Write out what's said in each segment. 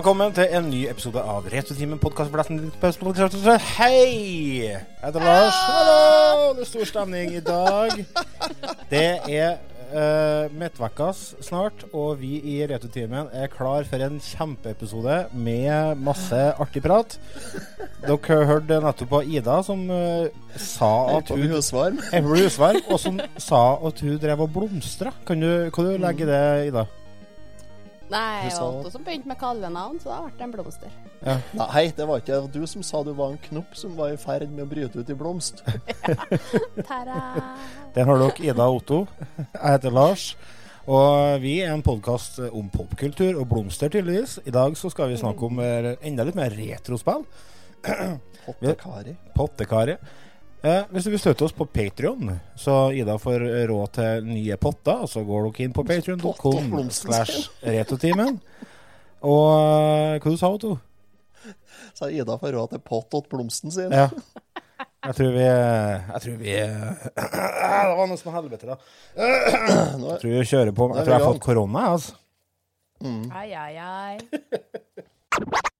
Velkommen til en ny episode av Retrotimen podkastbilletten. Hei! Jeg heter Lars. Hallo! Det er stor stemning i dag. Det er uh, midtvekkas snart, og vi i Retrotimen er klar for en kjempeepisode med masse artig prat. Dere hørte nettopp på Ida som uh, sa at hun husvarm. Og som sa at hun drev og blomstra. Kan du, kan du legge det, Ida? Nei, jeg var også som begynte med kallenavn, så da ble det en blomster. Nei, det var ikke du som sa du var en knopp som var i ferd med å bryte ut i blomst. Ta-da! Den har dere Ida og Otto. Jeg heter Lars. Og vi er en podkast om popkultur og blomster, tydeligvis. I dag så skal vi snakke om eh, enda litt mer retrospill. Pottekari. Pottekari. Eh, hvis du vil støtte oss på Patrion, så Ida får råd til nye potter. Så går dere inn på patrion.com slash retotimen. Og eh, hva du sa Otto? Sa Ida får råd til pott åt blomsten sin. Ja. Jeg tror vi Jeg tror vi Det var noe som helvete, da. Jeg tror vi kjører på. Jeg tror jeg har fått korona, jeg, altså. Ai, ai, ai.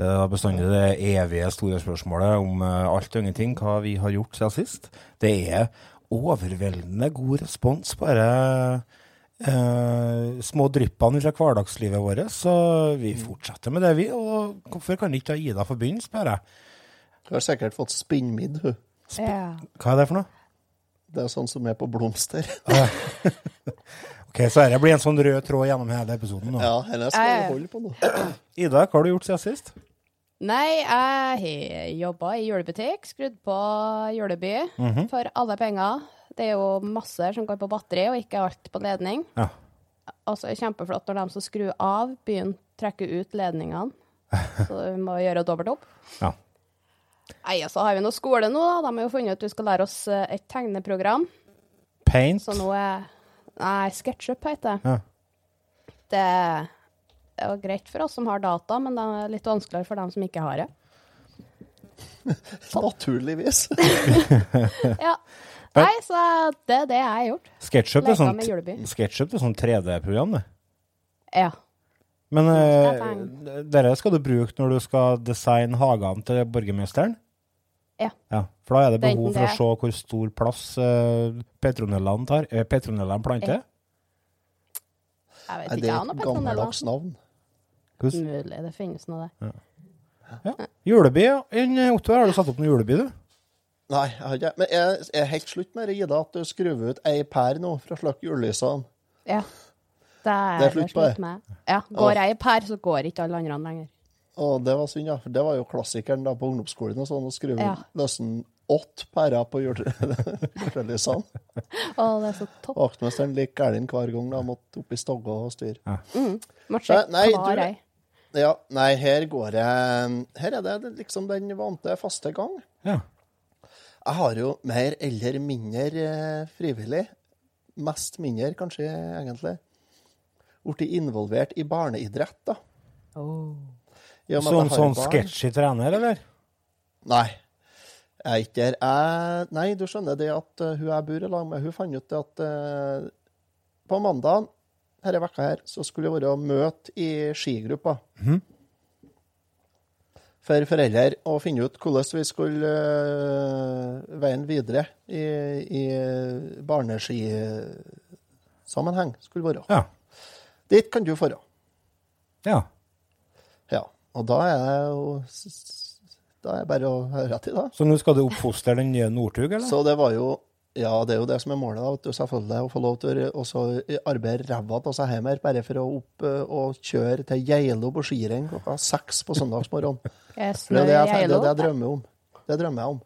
Det er bestandig det evige store spørsmålet om eh, alt og ingenting, hva vi har gjort siden sist. Det er overveldende god respons, bare eh, små dryppene fra hverdagslivet vårt. Så vi fortsetter med det, vi. Og hvorfor kan ikke da Ida få begynne, spør jeg. Hun har sikkert fått spinnmidd, hun. Ja. Hva er det for noe? Det er sånn som er på blomster. Ok, Så dette blir en sånn rød tråd gjennom hele episoden nå. Ja, eller skal vi holde på nå? Ida, hva har du gjort siden sist? Nei, jeg har jobba i julebutikk, skrudd på juleby for alle penger. Det er jo masse som går på batteri, og ikke alt på ledning. Ja. Og så er det kjempeflott når de som skrur av, begynner å trekke ut ledningene. Så vi må gjøre dobbelt opp. Ja. Nei, så har vi nå skole nå, da. De har jo funnet ut at vi skal lære oss eh, et tegneprogram. Paint. Så nå er Nei, SketchUp heter det. Ja. Det det er jo greit for oss som har data, men det er litt vanskeligere for dem som ikke har det. Naturligvis. Ja. Nei, så det er det jeg har gjort. SketchUp er sånn. SketchUp er sånn 3D-program, det. Ja. Men uh, dette dere skal du bruke når du skal designe hagene til borgermesteren? Ja. ja. For da er det Det er behov for å det. se hvor stor plass uh, petronellene tar. Er petronellene planter? Jeg vet ikke, det jeg er har noe et gammeldags navn. Hvordan- Mulig det finnes noe der. Juleby, ja. Enn, Otto, har du satt opp noen juleby, du? Nei, jeg har ikke. Men jeg er helt slutt med det, Ida, at du skrur ut ei pær nå for å slukke julelysene. Ja. Det er, Det er slutt slutt med. Ja. Går jeg i pær, så går ikke alle andre lenger. Å, det var synd, ja. For det var jo klassikeren da på ungdomsskolen og sånn, å skru Ja. løsen åtte pærer på jule- julelysene. Å, det er så topp. Vaktmesteren lik gæren hver gang da måtte opp i stogga og styre. Måtte sjekke Nei, nei, du-. Ja, nei, her går jeg Her er det liksom den vante faste gang. Ja. Jeg har jo mer eller mindre eh, frivillig, mest mindre kanskje egentlig, blitt involvert i barneidrett, da. Oh. Som sånn sketsjy trener, eller? Nei. Jeg er ikke der. Jeg, nei, du skjønner det at eh, hun jeg bor i lag med, hun fant ut det at uh, på mandag denne vekka her, så skulle det være møte i skigruppa. For foreldre å finne ut hvordan vi skulle eh, veien videre i, i barneskisammenheng skulle være. Ja. Dit kan du dra. ja. Ja. Og da er det jo Da er det bare å høre til, da. Så nå skal du oppfostre den nye Northug, eller? Så det var jo Ja, det er jo det som er målet, da, vet du, selvfølgelig. Å få lov til å arbeide ræva av seg hjemme bare for å opp eh, og kjøre til Geilo på skirenn klokka seks på søndagsmorgen. Yes, Det er det jeg, det, er det jeg drømmer om. Det drømmer jeg om.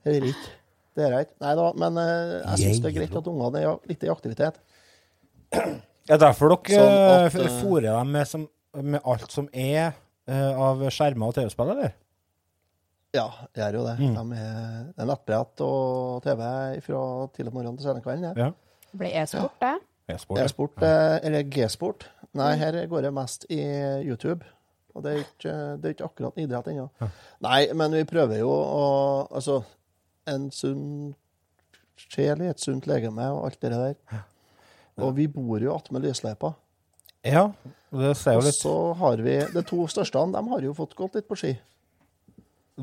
Eller ikke. Det er greit. Nei da, men eh, jeg syns det er greit at ungene er litt i aktivitet. Det er derfor dere Sånn at, eh, fôrer dem med, som, med alt som er eh, av skjermer og TV-spill, eller? Ja, jeg gjør jo det. Mm. De er, det er nettbrett og TV fra tidlig morgen til sene kvelden. Ja. Ja. Blir e-sport, det? E-sport. ja. E-sport, eh, eller G-sport. Nei, her går det mest i YouTube. Og det er ikke, det er ikke akkurat idrett ennå. Nei, men vi prøver jo å Altså, en sunn sjel i et sunt legeme og alt det der. Og vi bor jo attmed lysløypa. Ja, det ser jo litt Og så har vi De to største de har jo fått gått litt på ski.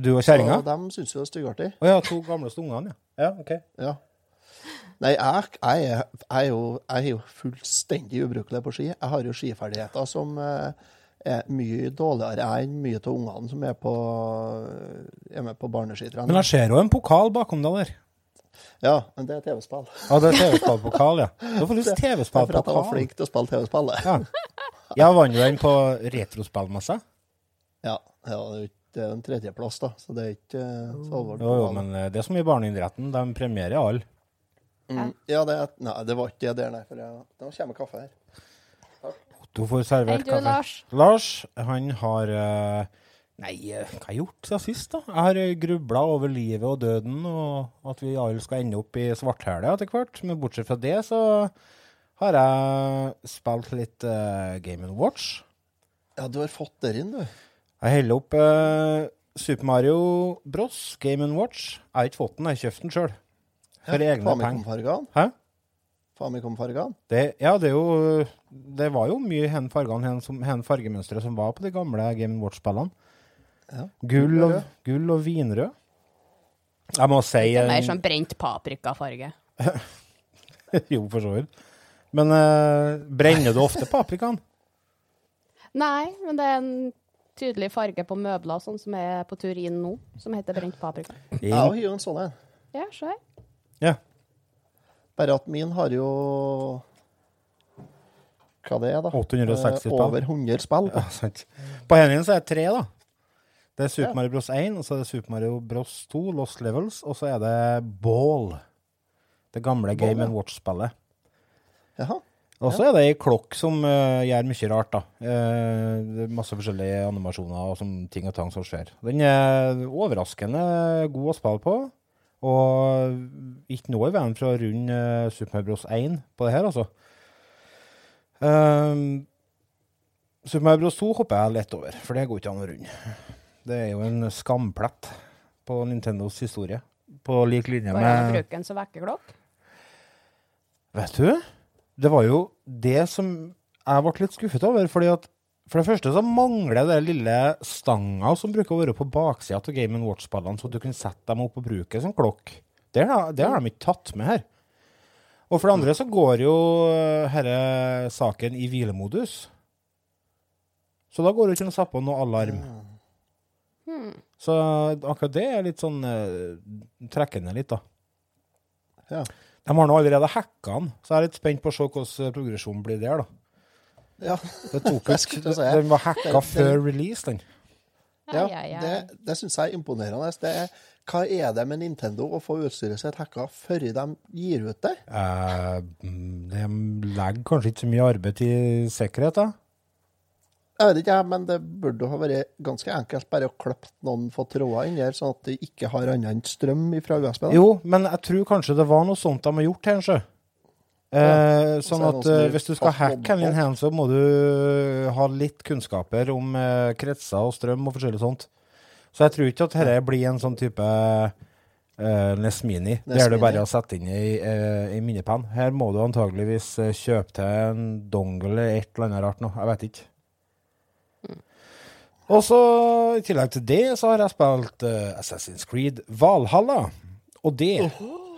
Du og kjerringa? De syns jo det er styggartig. Å ja, to gamleste ungene, ja. ja. OK. Ja. Nei, jeg, jeg, er, jeg, er jo, jeg er jo fullstendig ubrukelig på ski. Jeg har jo skiferdigheter som eh, er mye dårligere enn mye av ungene som er, på, er med på barneskitrening. Men jeg ser jo en pokal bakom deg der. Ja, men det er TV-spill. Ja, det er TV-spillpokal, ja. Du får lyst Det er for at jeg var flink til å spille TV-spill. Ja. Jeg vant jo den på retrospillmessa. Ja, ja, det er jo ikke- det er en tredjeplass, da, så det er ikke eh, så alvorlig. Jo, jo, men eh, det er som i barneidretten. De premierer alle. Mm. Ja, det, er, nei, det var ikke det der, nei. For jeg, nå kommer kaffe her. Du får servert kaffe. Lars. Lars, han har eh, Nei, hva har jeg gjort siden sist, da? Jeg har grubla over livet og døden, og at vi alle skal ende opp i svarthælet etter hvert. Men bortsett fra det, så har jeg spilt litt uh, Game Watch. Ja, du har fått der inn, du. Jeg heller opp eh, Super Mario Bros. Game Watch. Jeg har ikke fått den, jeg har kjøpt den sjøl. For egne penger. Hæ? Famicom-fargene. Det, ja, det jo Det var jo mye hen fargene, hen, som- hen fargemønstre som var på de gamle Game Watch-spillene. Ja. Gull, og gull og vinrød. Jeg må si Det er mer eh, sånn brent paprikafarge. Jo, for så vidt. Men uh, brenner du ofte paprikaen? Nei, men det er en tydelig farge på møbler, sånn som er på tur inn nå, som heter brent paprika. Jeg har jo en sånn en. Ja, se her. Ja. Bare at min har jo Hva det er, da? 860 Eh, spill. Over 100 spill. ja, sant. På Henningen så er det tre, da. Det er Super Ja. Mario Bros 1, og så er det Super Mario Bros 2, Lost Levels, og så er det Ball. Det gamle Ball, Game ja. Watch-spillet. Jaha. Og så er det ei klokk som uh, gjør mye rart, da. Uh, det masse forskjellige animasjoner og sånn ting og tang som skjer. Den er overraskende god å spille på. Og ikke noe i veien for å runde uh, Super Mario Bros 1 på det her, altså. Uh, Super Mario Bros 2 hopper jeg lett over, for det går ikke an å runde. Det er jo en skamplett på Nintendos historie. På lik linje med med bruke den som vekkerklokk? Vet du, det var jo det som jeg ble litt skuffet over. fordi at For det første så mangler det lille stanga som bruker å være på baksida av Game Watch-ballene, så du kan sette dem opp og bruke som klokk. Det har, de ikke tatt med her. Og for det andre så går jo denne saken i hvilemodus. Så da går det ikke an å sette på noe alarm. Så akkurat det er litt sånn eh, trekkende litt, da. Ja. De har nå allerede hacka den, så jeg er litt spent på å se hvordan progresjonen blir der. da. ja. Det tok Jeg skulle si. Den var hacka før release, den. ja det, det syns jeg er imponerende. Det er, hva er det med Nintendo å få utstyret sitt hacka før de gir ut det? Eh, mm, de legger kanskje ikke så mye arbeid til sikkerhet, da. Jeg vet ikke, men det burde ha vært ganske enkelt bare å klippe noen få tråder inn her, sånn at de ikke har annet enn strøm fra USB. da. Jo, men jeg tror kanskje det var noe sånt de har gjort kanskje. sjø. Eh, sånn så er det at eh, hvis du skal hacke Henlin. Hand, så må du ha litt kunnskaper om eh, kretser og strøm og forskjellig sånt. Så jeg tror ikke at dette blir en sånn type eh, Nesmini. NES der du Mini. bare å sette inn i, eh, i minnepenn. Her må du antageligvis eh, kjøpe til en dongle eller et eller annet rart noe. Jeg vet ikke. Og så, i tillegg til det, så har jeg spilt uh, Assassin's Creed Valhalla. Og det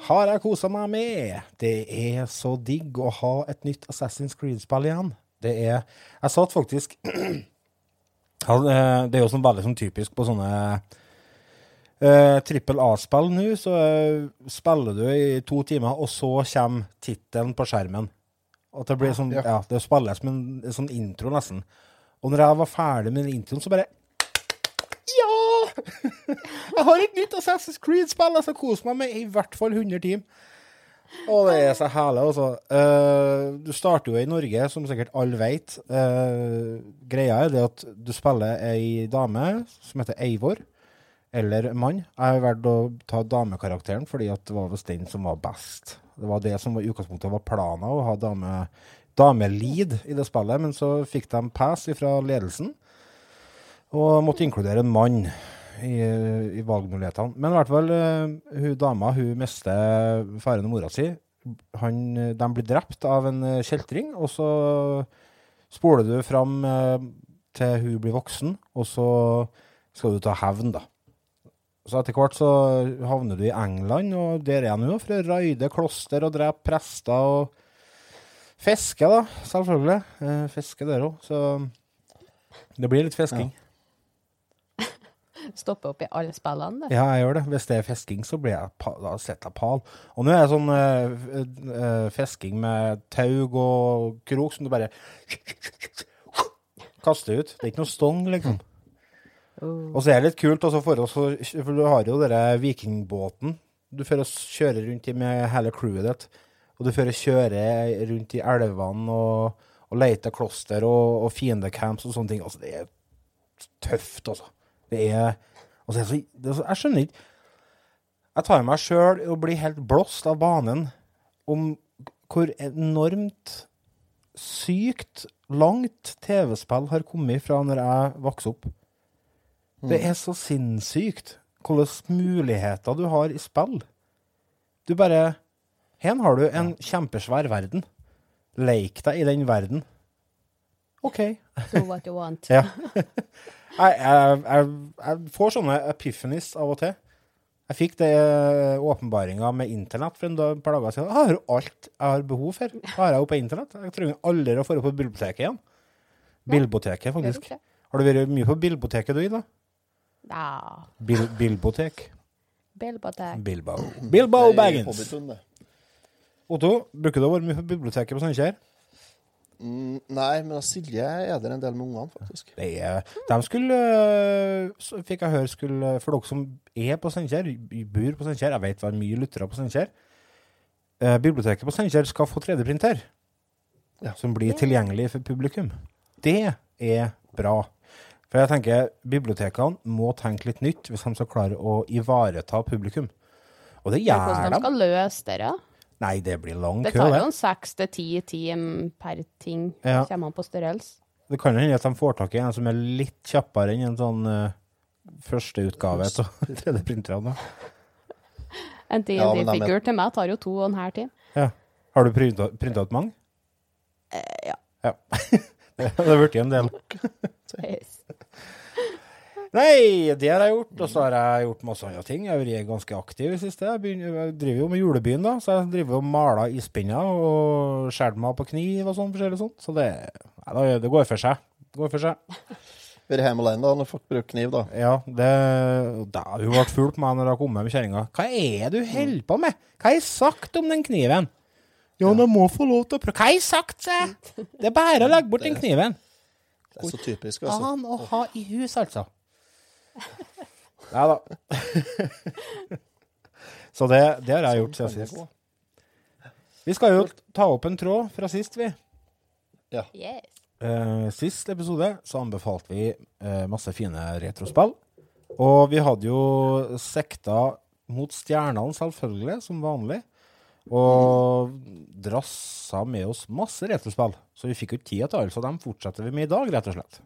har jeg kosa meg med. Det er så digg å ha et nytt Assassin's Creed-spill igjen. Det er Jeg satt faktisk eh, Det er jo sånn veldig sånn typisk på sånne uh, A-spill nå, så uh, spiller du i to timer, og så kommer tittelen på skjermen. At det blir sånn Ja. Det spilles en, en sånn intro, nesten. Og når jeg var ferdig med den introen, så bare Ja! Jeg har et nytt Assassin's Creed-spill jeg skal kose meg med i hvert fall 100 timer. Og det er så herlig, altså. Uh, du starter jo i Norge, som sikkert alle vet. Uh, greia er det at du spiller ei dame som heter Eivor, eller mann. Jeg har valgt å ta damekarakteren fordi det var visst den som var best. Det var det som i utgangspunktet var planen, å ha dame, damelead i det spillet, men så fikk de pass fra ledelsen og måtte inkludere en mann i, i valgmulighetene. Men i hvert fall, eh, hun dama hun mister faren og mora si. Han, de blir drept av en eh, kjeltring, og så spoler du fram eh, til hun blir voksen, og så skal du ta hevn, da. Så etter hvert så havner du i England, og der er for å raide kloster og drepe prester og fiske, da, selvfølgelig. Eh, fiske der òg, så det blir litt fisking. Stoppe opp i alle spillene. det. Ja, jeg gjør det. Hvis det er fisking, så blir jeg pa da setter jeg pal. Og nå er det sånn uh, eh, fisking med taug og krok som du bare kaster ut. Det er ikke noe stong, liksom. Uh. Og så er det litt kult, også for, oss, for du har jo denne vikingbåten du får oss kjøre rundt i med hele crewet ditt. Og du fører kjøre rundt i elvene og, og leter kloster og, og fiendecamps og sånne ting. Altså, det er tøft, altså. Det er, altså, det det er så Jeg skjønner ikke Jeg tar meg sjøl og blir helt blåst av banen om hvor enormt sykt langt TV-spill har kommet fra når jeg vokste opp. Det er så sinnssykt hvilke muligheter du har i spill. Du bare Her har du en kjempesvær verden. Leik deg i den verden. OK. Do what you want. Ja. Jeg, jeg, jeg, jeg får sånne epiphanies av og til. Jeg fikk det åpenbaringa med internett for en par dager siden. Jeg har jo alt jeg har behov for. har jeg jo på internett. Jeg trenger aldri å dra på biblioteket igjen. Bilboteket, faktisk. Har du vært mye på Bilboteket, du, Ida? Ja. Bil Bilbotek. Bilbotek. Bilbo. Bilbo Det er Baggins. Otto, bruker du å være mye på biblioteket på Steinkjer? Mm, nei, men Silje er der en del med ungene, faktisk. Det er, de skulle, øh, fikk jeg høre, skulle, for dere som er på Steinkjer, bor på Steinkjer, jeg vet det er mye lyttere på Steinkjer, eh, biblioteket på Steinkjer skal få 3D-printer, Ja. som blir tilgjengelig for publikum. Det er bra. For jeg tenker, bibliotekene må tenke litt nytt hvis de skal klare å ivareta publikum. Og det gjør de. Hvordan de. skal løse det, da? Nei, det blir lang Det tar jo en seks til ti timer per ting. Ja. Kommer an på størrelse. Det kan jo hende at de får tak i en som er litt kjappere enn en sånn uh, førsteutgave av 3D-printerne. En Ja, de D&D-figur til meg tar jo to og en halv time. Ja. Har du printa ut mange? Eh, ja. Ja. det har blitt en del. Nei, det har jeg gjort. Og så har jeg gjort masse andre ting. Jeg har vært ganske aktiv i det siste. Jeg, begynner, jeg driver jo med julebyen, da. Så jeg driver og maler ispinner og skjærer meg på kniv og sånn forskjellig sånt. Så det, nei, det går for seg. Det går for seg. Vært hjemme alene da, når folk bruker kniv, da. Ja, det, da, hun ble full på meg når hun kom med med kjerringa. Hva er det du holder på med? Hva har jeg sagt om den kniven? Ja, de må få lov til å prøve. Hva har jeg sagt, sa jeg? Det er bare å legge bort den kniven. Det er så typisk, altså. An å ha i hus, altså. Ja da. Så det, det har jeg gjort siden sist. Vi skal jo ta opp en tråd fra sist, vi. Yes. Uh, sist episode så anbefalte vi uh, masse fine retrospill. Og vi hadde jo sekta mot stjernene, selvfølgelig, som vanlig. Og drassa med oss masse retrospill. Så vi fikk jo ikke tid til alle, så dem fortsetter vi med i dag, rett og slett.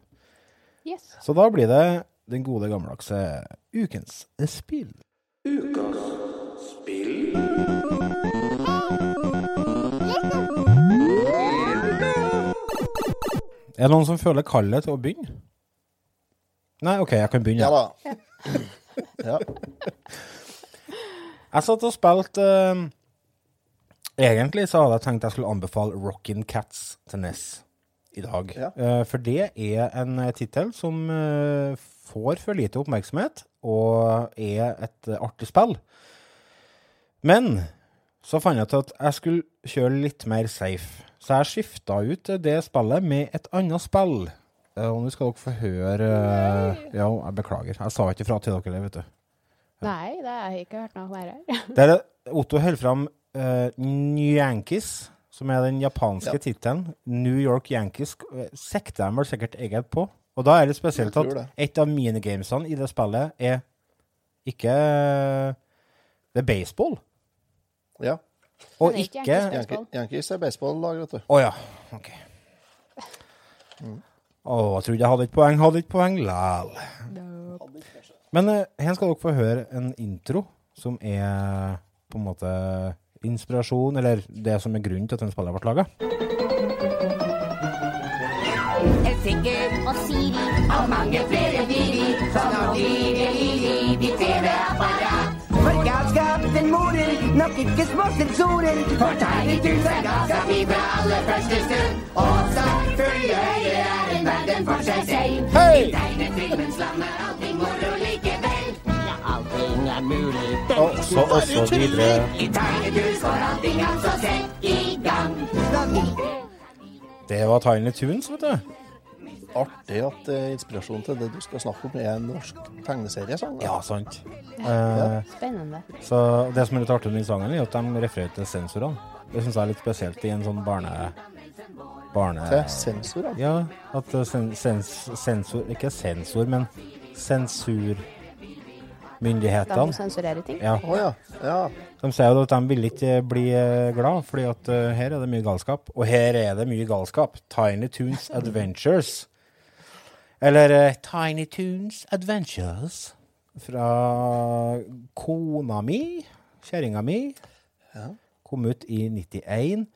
yes. Så da blir det den gode gammeldagse ukens spill. Er det noen som føler kallet til å begynne? Nei, OK, jeg kan begynne. Ja. Ja. Jeg satt og spilte uh, Egentlig så hadde jeg tenkt jeg skulle anbefale Rockin' Cats til Ness i dag. Ja. Uh, for det er en uh, tittel som eh, får for lite oppmerksomhet, og er et eh, artig spill. Men så fant jeg ut at jeg skulle kjøre litt mer safe. Så jeg skifta ut det spillet med et annet spill. Eh, og nå skal dere få høre eh, Ja, jeg beklager. Jeg sa ikke fra til dere, vet du. Nei, det har jeg ikke hørt noe mer her. Der er Otto holder fram uh, New Yankees, som er den japanske Ja. tittelen. New York Yankees eh, sikter de vel sikkert egentlig på. Og da er det spesielt at det. et av minigamesene i det spillet er ikke Det er baseball. Ja. Og er ikke ikke Yankees er baseball-lag, vet du. Å ja. OK. Å, jeg trodde jeg hadde et poeng. Hadde et poeng lal. Men uh, her skal dere få høre en intro som er på en måte inspirasjon, eller det som er grunnen til at den spillet ble laga. Siri og mange flere Diri som nå driver Lili ditt TV-apparat. For galskap den morer, nok ikke små sensorer. For Tiny Toons er galskap ifra aller første stund. Og selvfølgelig er en verden for seg selv. Hey! I tegnefilmens land er allting moro likevel. Ja, allting er mulig. Og så og så videre. I Tiny får allting altså sett i gang. Det var Tiny Tunes, vet du. Artig at uh, inspirasjonen til det du skal snakke om, er en norsk tegneseriesang. Ja, sant. Eh, Spennende. så det som er litt artig med den sangen, er at de refererer til sensorene. Det syns jeg er litt spesielt i en sånn barne... barne Til sensorene. Ja, at eh, sen, sens, sensor Ikke sensor, men sensur myndighetene. De sensurere ting. Ja, Oh, ja. ja. de sier jo at de vil ikke bli eh, glad, fordi at eh, her er det mye galskap. Og her er det mye galskap. Tiny Toons Adventures. Eller uh, Tiny Toons Adventures fra kona mi, kjerringa mi. Ja. Kom ut i 91.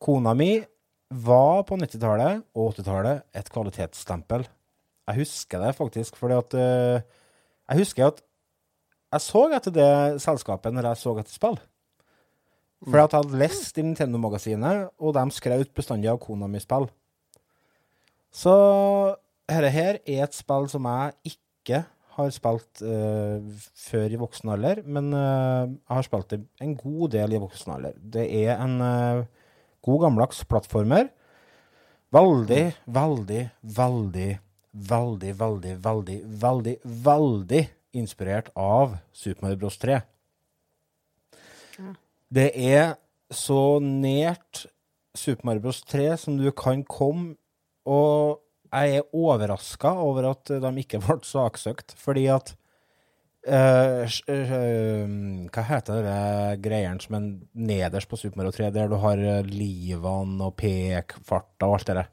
Kona mi var på 90-tallet og 80-tallet et kvalitetsstempel. Jeg husker det faktisk, fordi at uh, Jeg husker at jeg så etter det selskapet når jeg så etter spill. For at jeg hadde lest i Nintendo-magasinet, og de skrev ut bestandig av kona mi spill. Så dette her er et spill som jeg ikke har spilt uh, før i voksen alder, men uh, jeg har spilt det en god del i voksen alder. Det er en uh, god gammeldags plattformer. Veldig, veldig, veldig, veldig, veldig, veldig, veldig, veldig inspirert av Super Mario Bros. 3. Det er så nært Super Mario Bros. 3 som du kan komme, og jeg er overraska over at de ikke ble saksøkt, fordi at sj- eh, Hva heter det greiene som er nederst på Super Mario 3, der du har livene og pekfarta og alt det der?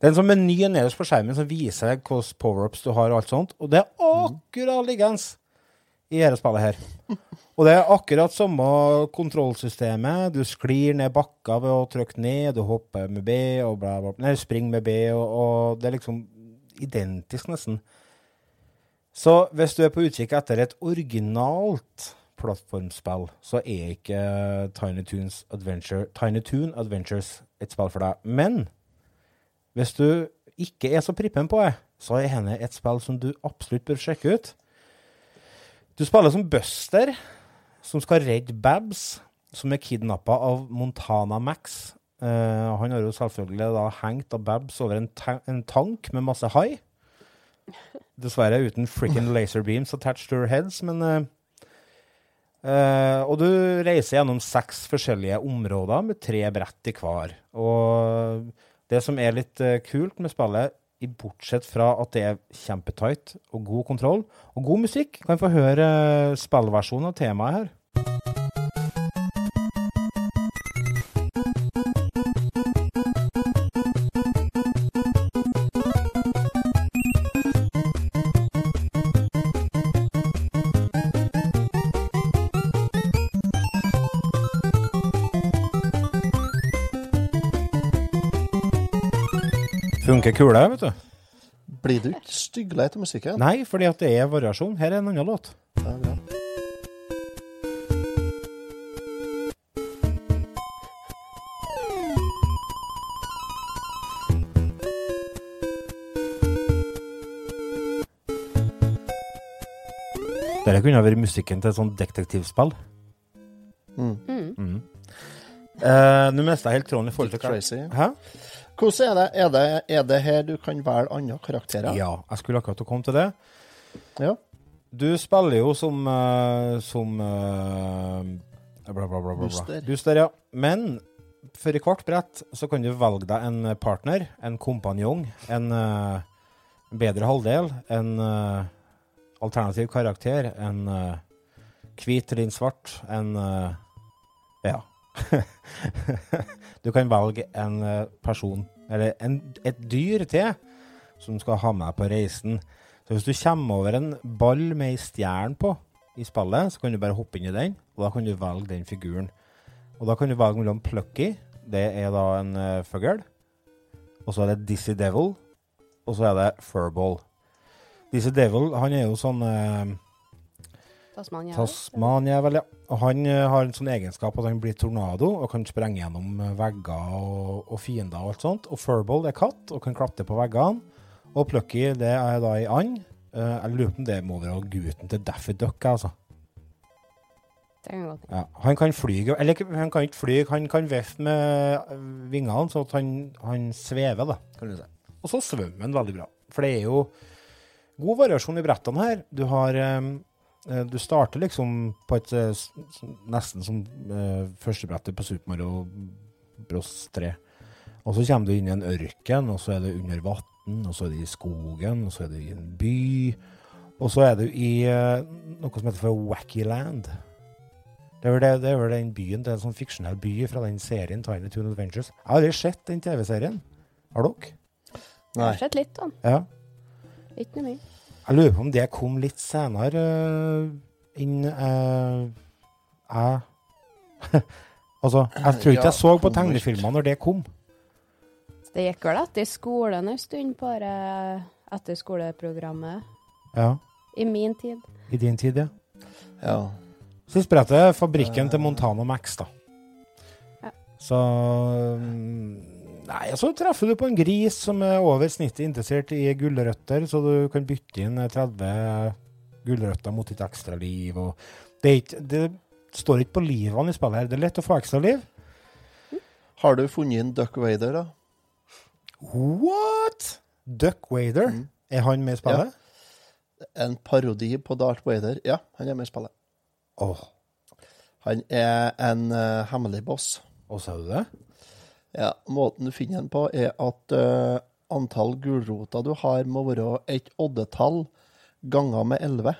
Det er en sånn meny nederst på skjermen som viser deg hvilke power-ups du har, og alt sånt, og det er akkurat liggende i dette spillet her. Og det er akkurat samme kontrollsystemet. Du sklir ned bakka ved å trykke ned, du hopper med B og bla, bla, bla. Nei, springer med B, og, og det er liksom identisk, nesten. Så hvis du er på utkikk etter et originalt plattformspill, så er ikke Tiny, Toons Adventure, Tiny Toon Adventures et spill for deg. Men hvis du ikke er så prippen på det, så er dette et spill som du absolutt bør sjekke ut. Du spiller som Buster, som skal redde Babs, som er kidnappa av Montana Max. Uh, han har jo selvfølgelig da hengt av Babs over en, ta en tank med masse hai. Dessverre uten frikken laser beams attached to her heads, men uh, uh, Og du reiser gjennom seks forskjellige områder med tre brett i hver. Og det som er litt kult med spillet, bortsett fra at det er kjempetight og god kontroll og god musikk, kan vi få høre spillversjonen av temaet her. Funker kula, vet du. Blir du ikke stygglei av musikken? Nei, fordi at det er variasjon. Her er en annen låt. Ja, bra. Dette kunne ha vært musikken til et sånt detektivspill. Mm. Mm. Eh, Nå mista jeg helt tråden i forhold til Dick Tracy. Hæ? Hvordan er det? Er det, er det her du kan velge andre karakterer? Ja, jeg skulle akkurat komme til det. Ja. Du spiller jo som, eh, som eh, Bla, bla, bla. Booster. Booster, ja. Men for i hvert brett så kan du velge deg en partner, en kompanjong, en eh, bedre halvdel, en alternativ karakter, en hvit eller en svart, en Ja. du kan velge en eh, person, eller en, et dyr til, som skal ha med på reisen. Så hvis du kommer over en ball med ei stjerne på i spillet, så kan du bare hoppe inn i den, og da kan du velge den figuren. Og da kan du velge mellom Plucky, det er da en uh, fugl, og så er det Dizzy Devil, og så er det Furball. Dizzy Devil, han er jo sånn eh, Tasmania. Vel, ja. Og han eh, har en sånn egenskap at han blir tornado og kan sprenge gjennom eh, vegger og, og fiender og alt sånt. Og Furball er katt og kan klatre på veggene. Og Plucky det er da ei and. Eh, jeg lurer på om det må være gutten til Daffy Duck, altså. Det kan godt. Ja, han kan fly, eller han kan ikke fly, han kan vifte med vingene så at han, han svever, da, kan du si. Og så svømmer han veldig bra. For det er jo god variasjon i brettene her. Du har øh, Du starter liksom på et s- nesten som øh, førstebrettet på Super Mario Bros 3. Og så kommer du inn i en ørken, og så er det under vann, og så er det i skogen, og så er det i en by. Og så er du i noe som heter for Wacky Land. Det er det, det er vel den byen, det er en sånn fiksjonell by fra den serien Tiny Toon Adventures. Jeg har aldri sett den TV-serien. Har dere? Jeg Nei. har sett litt, da. Ja. Ikke noe mye. Jeg lurer på om det kom litt senere øh, inn øh, Jeg Altså, jeg tror ikke Ja, jeg så på tegnefilmer når det kom. Det gikk vel etter skolen en stund, bare etter skoleprogrammet. Ja. I min tid. I din tid, ja. Ja. Så spredte fabrikken til Montana Max, da. Ja. Så mm, Nei, så treffer du på en gris som er over snittet interessert i gulrøtter, så du kan bytte inn 30 gulrøtter mot ditt ekstra liv. Det, ikke, det står ikke på livene i spillet her. Det er lett å få ekstra liv. Har du funnet inn Duck Wader, da? What?! Duck Wader. Mm. Er han med i spillet? En parodi på Dart Wader? Ja, han er med i spillet. Oh. Han er en uh, hemmelig boss. og sa du det? Ja, Måten du finner den på, er at uh, antall gulroter du har, må være et oddetall ganger med 11.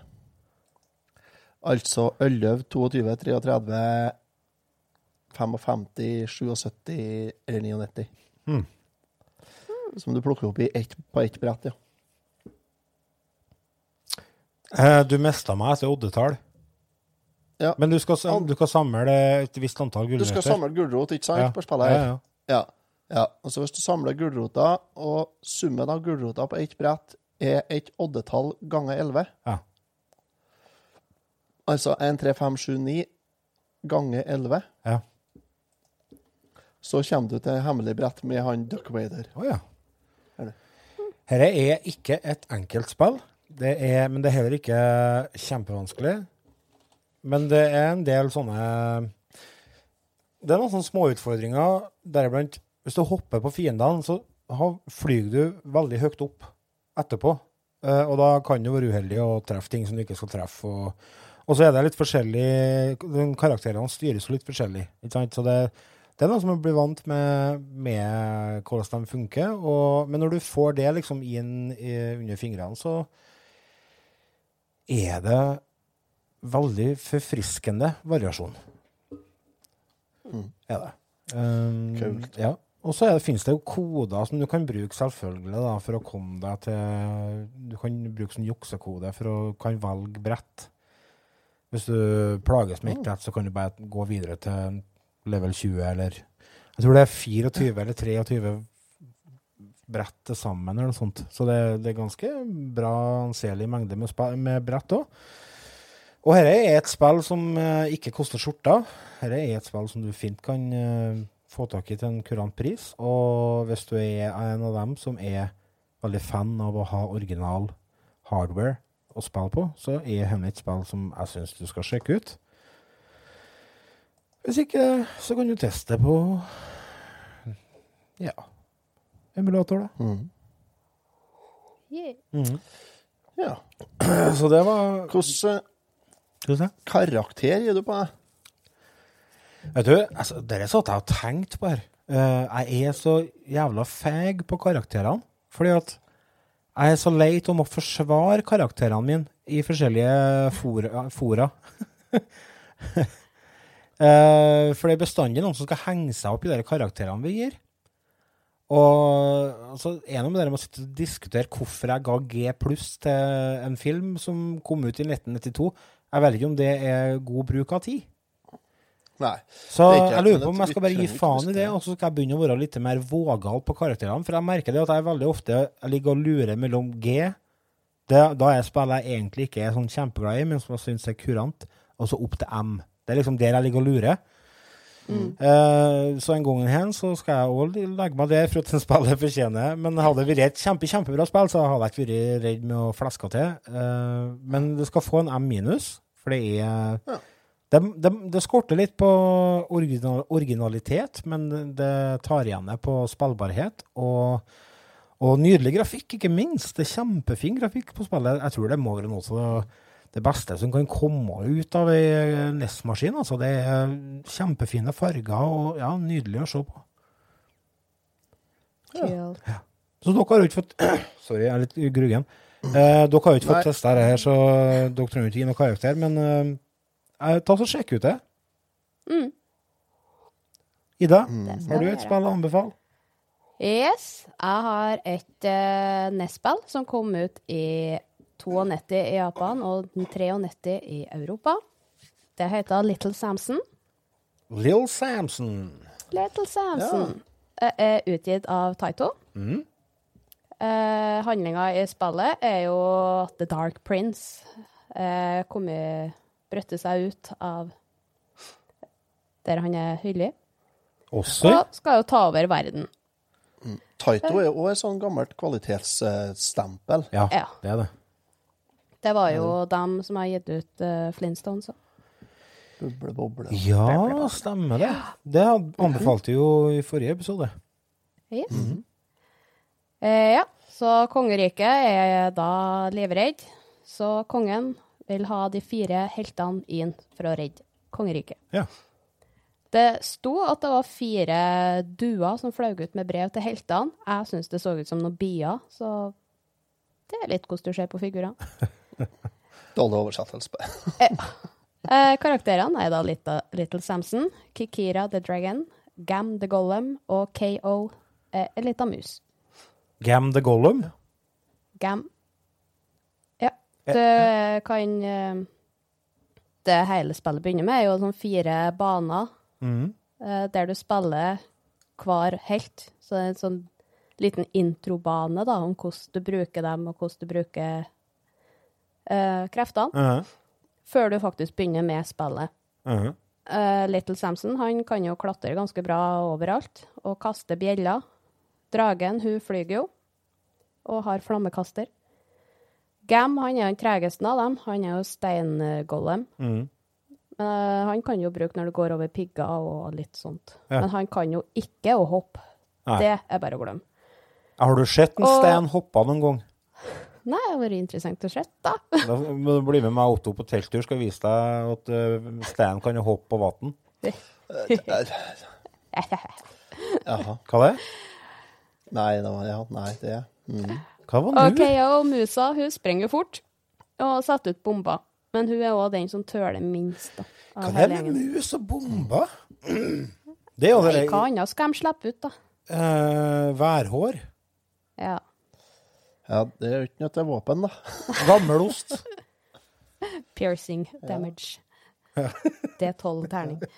Altså 11, 22, 33, 55, 77 eller 99. Mm. Som du plukker opp i ett, på ett brett, ja. Eh, du mista meg etter oddetall. Ja. Men du skal, du skal samle et visst antall Du skal samle gulrot, ikke sant, Ja. på spillet her? Ja, ja. Ja. Og så hvis du samler gulrota, og summen av gulrota på ett brett er et oddetall ganger 11 Ja. Altså 1, 3, 5, 7, 9 ganger 11 Ja. Så kommer du til hemmelig brett med han Duck Wader. oh, ja. Dette er ikke et enkelt spill, det er, men det er heller ikke kjempevanskelig. Men det er en del sånne Det er noen sånne småutfordringer, deriblant Hvis du hopper på fiendene, så flyr du veldig høyt opp etterpå. Eh, og da kan du være uheldig og treffe ting som du ikke skal treffe. Og, og så er det litt forskjellig Karakterene styres jo litt forskjellig. Så det, det er noe som man blir vant med, med hvordan de funker. Og, men når du får det liksom inn i, under fingrene, så er det veldig forfriskende variasjon. Er det. Um, Kult. Ja. Og så finnes det jo koder som du kan bruke selvfølgelig da, for å komme deg til Du kan bruke sånn juksekode for å kan velge brett. Hvis du plages med ett brett, så kan du bare gå videre til level 20 eller Jeg tror det er 24 eller 23 brett til sammen eller noe sånt. Så det, det er ganske bra anselig mengde med, med brett òg. Og dette er et spill som eh, ikke koster skjorta. Dette er et spill som du fint kan eh, få tak i til en kurant pris. Og hvis du er en av dem som er veldig fan av å ha original hardware å spille på, så er dette et spill som jeg syns du skal sjekke ut. Hvis ikke, så kan du teste på ja emulator, da. Mm. Yeah. Ja. Så det var se. Karakter gir du på det? Vet du, altså, dere satt jeg og tenkte på her. Uh, jeg er så jævla feig på karakterene. Fordi at jeg er så leit om å forsvare karakterene mine i forskjellige fora. fora. uh, for det er bestandig noen som skal henge seg opp i de karakterene vi gir. Og altså, en av dere må sitte og diskutere hvorfor jeg ga G pluss til en film som kom ut i 1992. Jeg vet ikke om det er god bruk av tid. Nei. Så jeg lurer på om jeg skal bare gi faen i det, og så skal jeg begynne å være litt mer vågal på karakterene. For jeg merker det at jeg veldig ofte jeg ligger og lurer mellom G, det, da er spillet jeg egentlig ikke er sånn kjempeglad i, men som jeg syns er kurant, og så opp til M. Det er liksom der jeg ligger og lurer. Eh, så en gang hen så skal jeg òg legge meg der for at en spiller fortjener. Men hadde det vært et kjempe, kjempebra spill, så hadde jeg ikke vært redd med å fleske til. Uh, men det skal få en M minus, for det er det, det, det skorter litt på original, originalitet, men det tar igjen det på spillbarhet. Og, og nydelig grafikk, ikke minst. Det er kjempefin grafikk på spillet. Jeg tror det må være noe av det- beste som kan komme ut av ei Ness-maskin. Altså, det er kjempefine farger og ja, nydelig å se på. Ja. Så dere har jo ikke fått Sorry, jeg er litt gruggen. Eh, dere har jo ikke fått testa her, så dere trenger ikke gi noe karakter. Men eh, ta så sjekk ut det. Mm. Ida, mm. har du et spill å anbefale? Yes, jeg har et uh, NES-spill som kom ut i 92 i Japan og 93 i Europa. Det heter Little Samson. Little Samson. Little Samson Det er utgitt av Taito. Mm. Eh, handlinga i spillet er jo at The Dark Prince uh, kommer brøtte seg ut av der han er hyllig, Også? og skal jo ta over verden. Taito er jo også et sånn gammelt kvalitetsstempel. Ja, Ja. det er det. Det var jo dem som har gitt ut uh, Flintstones. Buble, boble. Ja, stemmer det. Det anbefalte jo i forrige episode. Yes. Eh, ja, så kongeriket er da livredd. Så kongen vil ha de fire heltene inn for å redde kongeriket. Ja. Det sto at det var fire duer som fløy ut med brev til heltene. Jeg syns det så ut som noen bier, så det er litt hvordan du ser på figurene. Dårlig oversettelse. Eh, karakterene er da Little, Little Samson, Kikira the Dragon, Gam the Gollum og KO eh, en lita mus. Gam the Gollum. Gam. Ja. Det kan eh, Det hele spillet begynner med, er jo sånn fire baner mm. eh, der du spiller hver helt. Så det er en sånn liten introbane da, om hvordan du bruker dem, og hvordan du bruker eh, kreftene, Mhm. før du faktisk begynner med spillet. Mhm. Eh, Little Samson han kan jo klatre ganske bra overalt og kaste bjeller. Dragen hun flyger jo og har flammekaster. Gam han er den tregeste av dem. Han er jo steingolem. Mm. Men eh, han kan jo bruke når det går over pigger og litt sånt. Ja. Men han kan jo ikke å hoppe. Nei. Det er bare å glemme. Har du sett en stein hoppe noen gang? Nei, det har vært interessant å se, da. Da må du bli med meg Otto på telttur, skal vise deg at uh, Stan kan hoppe på vann. Jaha. Hva det? Nei, det var, ja, nei, det mm. Hva var nå? OK, og musa, hun sprenger fort og setter ut bomber. Men hun er òg den som tøler minst. da, Hva er det med mus og bomber? Det er jo det hva annet skal de slippe ut, da? Uh, værhår. Ja. Ja, det er jo ikke noe til våpen, da. Gammelost. Piercing damage. Det er tolv terning.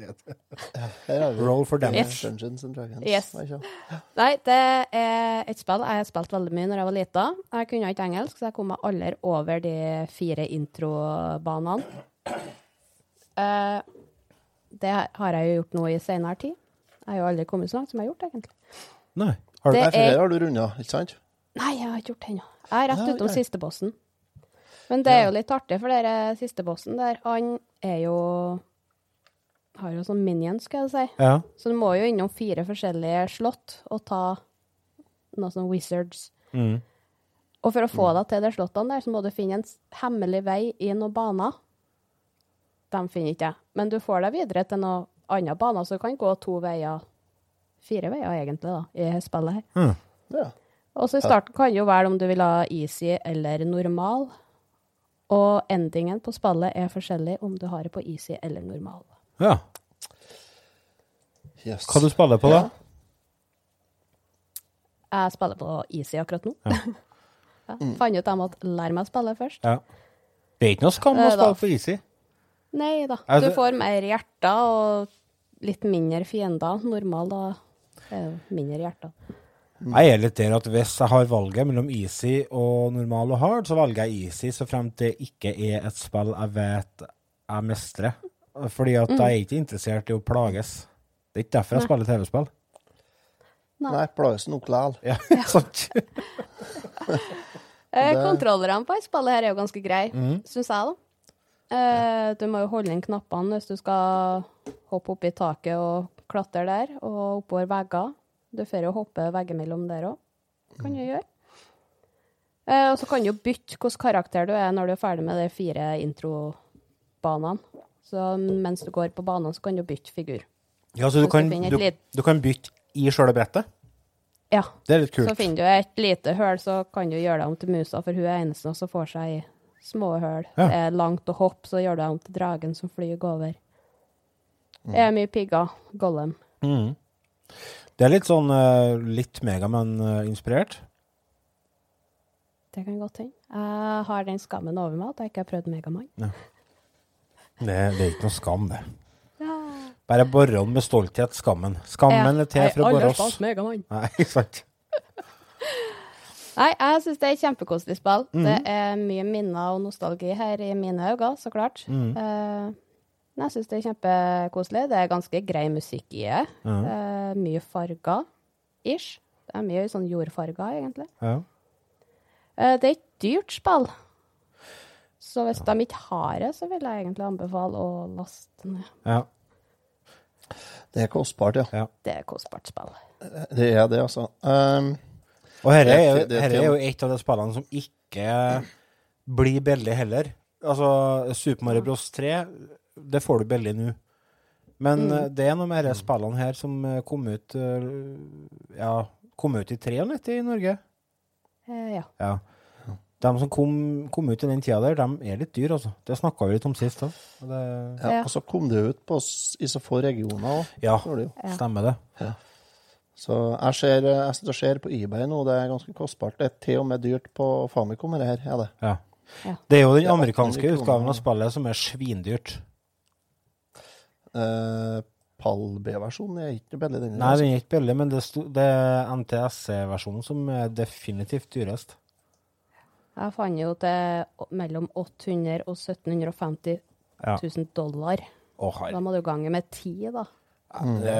Det har vi Roll for damage. Yes. Dungeons and Dragons. Yes. Nei, det er et spill jeg har spilt veldig mye når jeg var lita. Jeg kunne ikke engelsk, så jeg kom meg aldri over de fire introbanene. Uh, det har jeg jo gjort nå i senere tid. Jeg har jo aldri kommet så langt som jeg har gjort, egentlig. Nei. Har du Det for er- har du runda, ikke sant? Nei, jeg har ikke gjort det ennå. Jeg er rett utom ok. siste bossen. Men det er jo litt artig, for den siste bossen der, han er jo Har jo sånn minions, skal jeg si. Ja. Så du må jo innom fire forskjellige slott og ta noe sånn wizards. Mm. Og for å få deg til de slottene der, så må du finne en hemmelig vei i noen baner. De finner ikke jeg. Men du får deg videre til noen andre baner, så du kan gå to veier, fire veier egentlig, da, i spillet her. Mm. Ja. Og så i starten kan du jo velge om du vil ha easy eller normal. Og endingen på spillet er forskjellig om du har det på easy eller normal. Ja. Yes. Hva du spiller på, da? Jeg spiller på easy akkurat nå. Ja. ja. Fant ut jeg måtte lære meg å spille først. Ja. Det er ikke noe skam å spille på easy. Nei da. Altså- Du får mer hjerter og litt mindre fiender. Normal, da er jo mindre hjerter. Jeg er litt der at hvis jeg har valget mellom easy og normal og hard, så velger jeg easy så fremt det ikke er et spill jeg vet jeg mestrer. Fordi at jeg er ikke interessert i å plages. Det er ikke derfor jeg Nei. spiller TV-spill. Nei, plages nok likevel. Ja, sant? Eh, Kontrollerne på et spillet her er jo ganske greie, mm. syns jeg, da. Eh, du må jo holde inn knappene hvis du skal hoppe opp i taket og klatre der, og oppover vegger. Du får jo hoppe veggimellom der òg. Kan du gjøre. Eh, og så kan du jo bytte hvilken karakter du er når du er ferdig med de fire introbanene. Så mens du går på banene, så kan du bytte figur. Ja, så du kan, du, du kan bytte i sjøle brettet? Ja. Det er litt kult. Så finner du et lite høl, så kan du gjøre deg om til musa, for hun er eneste som får seg i små høl. Ja. Det er langt å hoppe, så gjør du deg om til dragen som flyr over. Det er mye pigger. Gollum. Mhm. Det er litt sånn eh, litt Megaman-inspirert. Det kan godt hende. Jeg har den skammen over meg at jeg ikke har prøvd Megamann. Det, det er ikke noe skam, det. Bare borron med stolthet, skammen. Skammen er til for å bore oss. Nei, ikke sant? Nei, jeg syns det er et kjempekoselig spill. Mm. Det er mye minner og nostalgi her i mine øyne, så klart. Mm. Eh, men jeg syns det er kjempekoselig. Det er ganske grei musikk i det. Mhm. Eh, mye farger, ish. Det er mye sånn jordfarger, egentlig. Ja. Eh, det er et dyrt spill. Så hvis de ikke har det, så vil jeg egentlig anbefale å laste ned. ja. Det er kostbart, ja. Det er kostbart spill. Det er det, altså. Um, Og dette er, jo- Det- er jo et av de spillene som ikke blir billig heller. Altså, Super Mario Bros. 3, det får du billig nå. Men mm. det er noe med disse spillene her som eh, kom ut eh, Ja, kom ut i 93 i Norge. Eh, ja. Ja. De som kom, kom ut i den tida der, de er litt dyre, altså. Det snakka vi litt om sist òg. ja, Ja. Og så kom det ut på, i så få regioner òg. Ja, det. Ja. stemmer det. Så jeg, ser, jeg sitter og ser på eBay nå, det er ganske kostbart. Det er til og med dyrt på Famicom, det her. Er det. Ja. Ja. Det er jo den amerikanske utgaven av spillet som er svindyrt. Eh, Pall B-versjonen er ikke billig, den. Nei, den er ikke billig, men det, sto- det er NTSC-versjonen som er definitivt dyrest. Jeg fant jo til mellom 800 og 1750 Ja. 000 dollar. Oh. Da må du gange med ti, da. Det,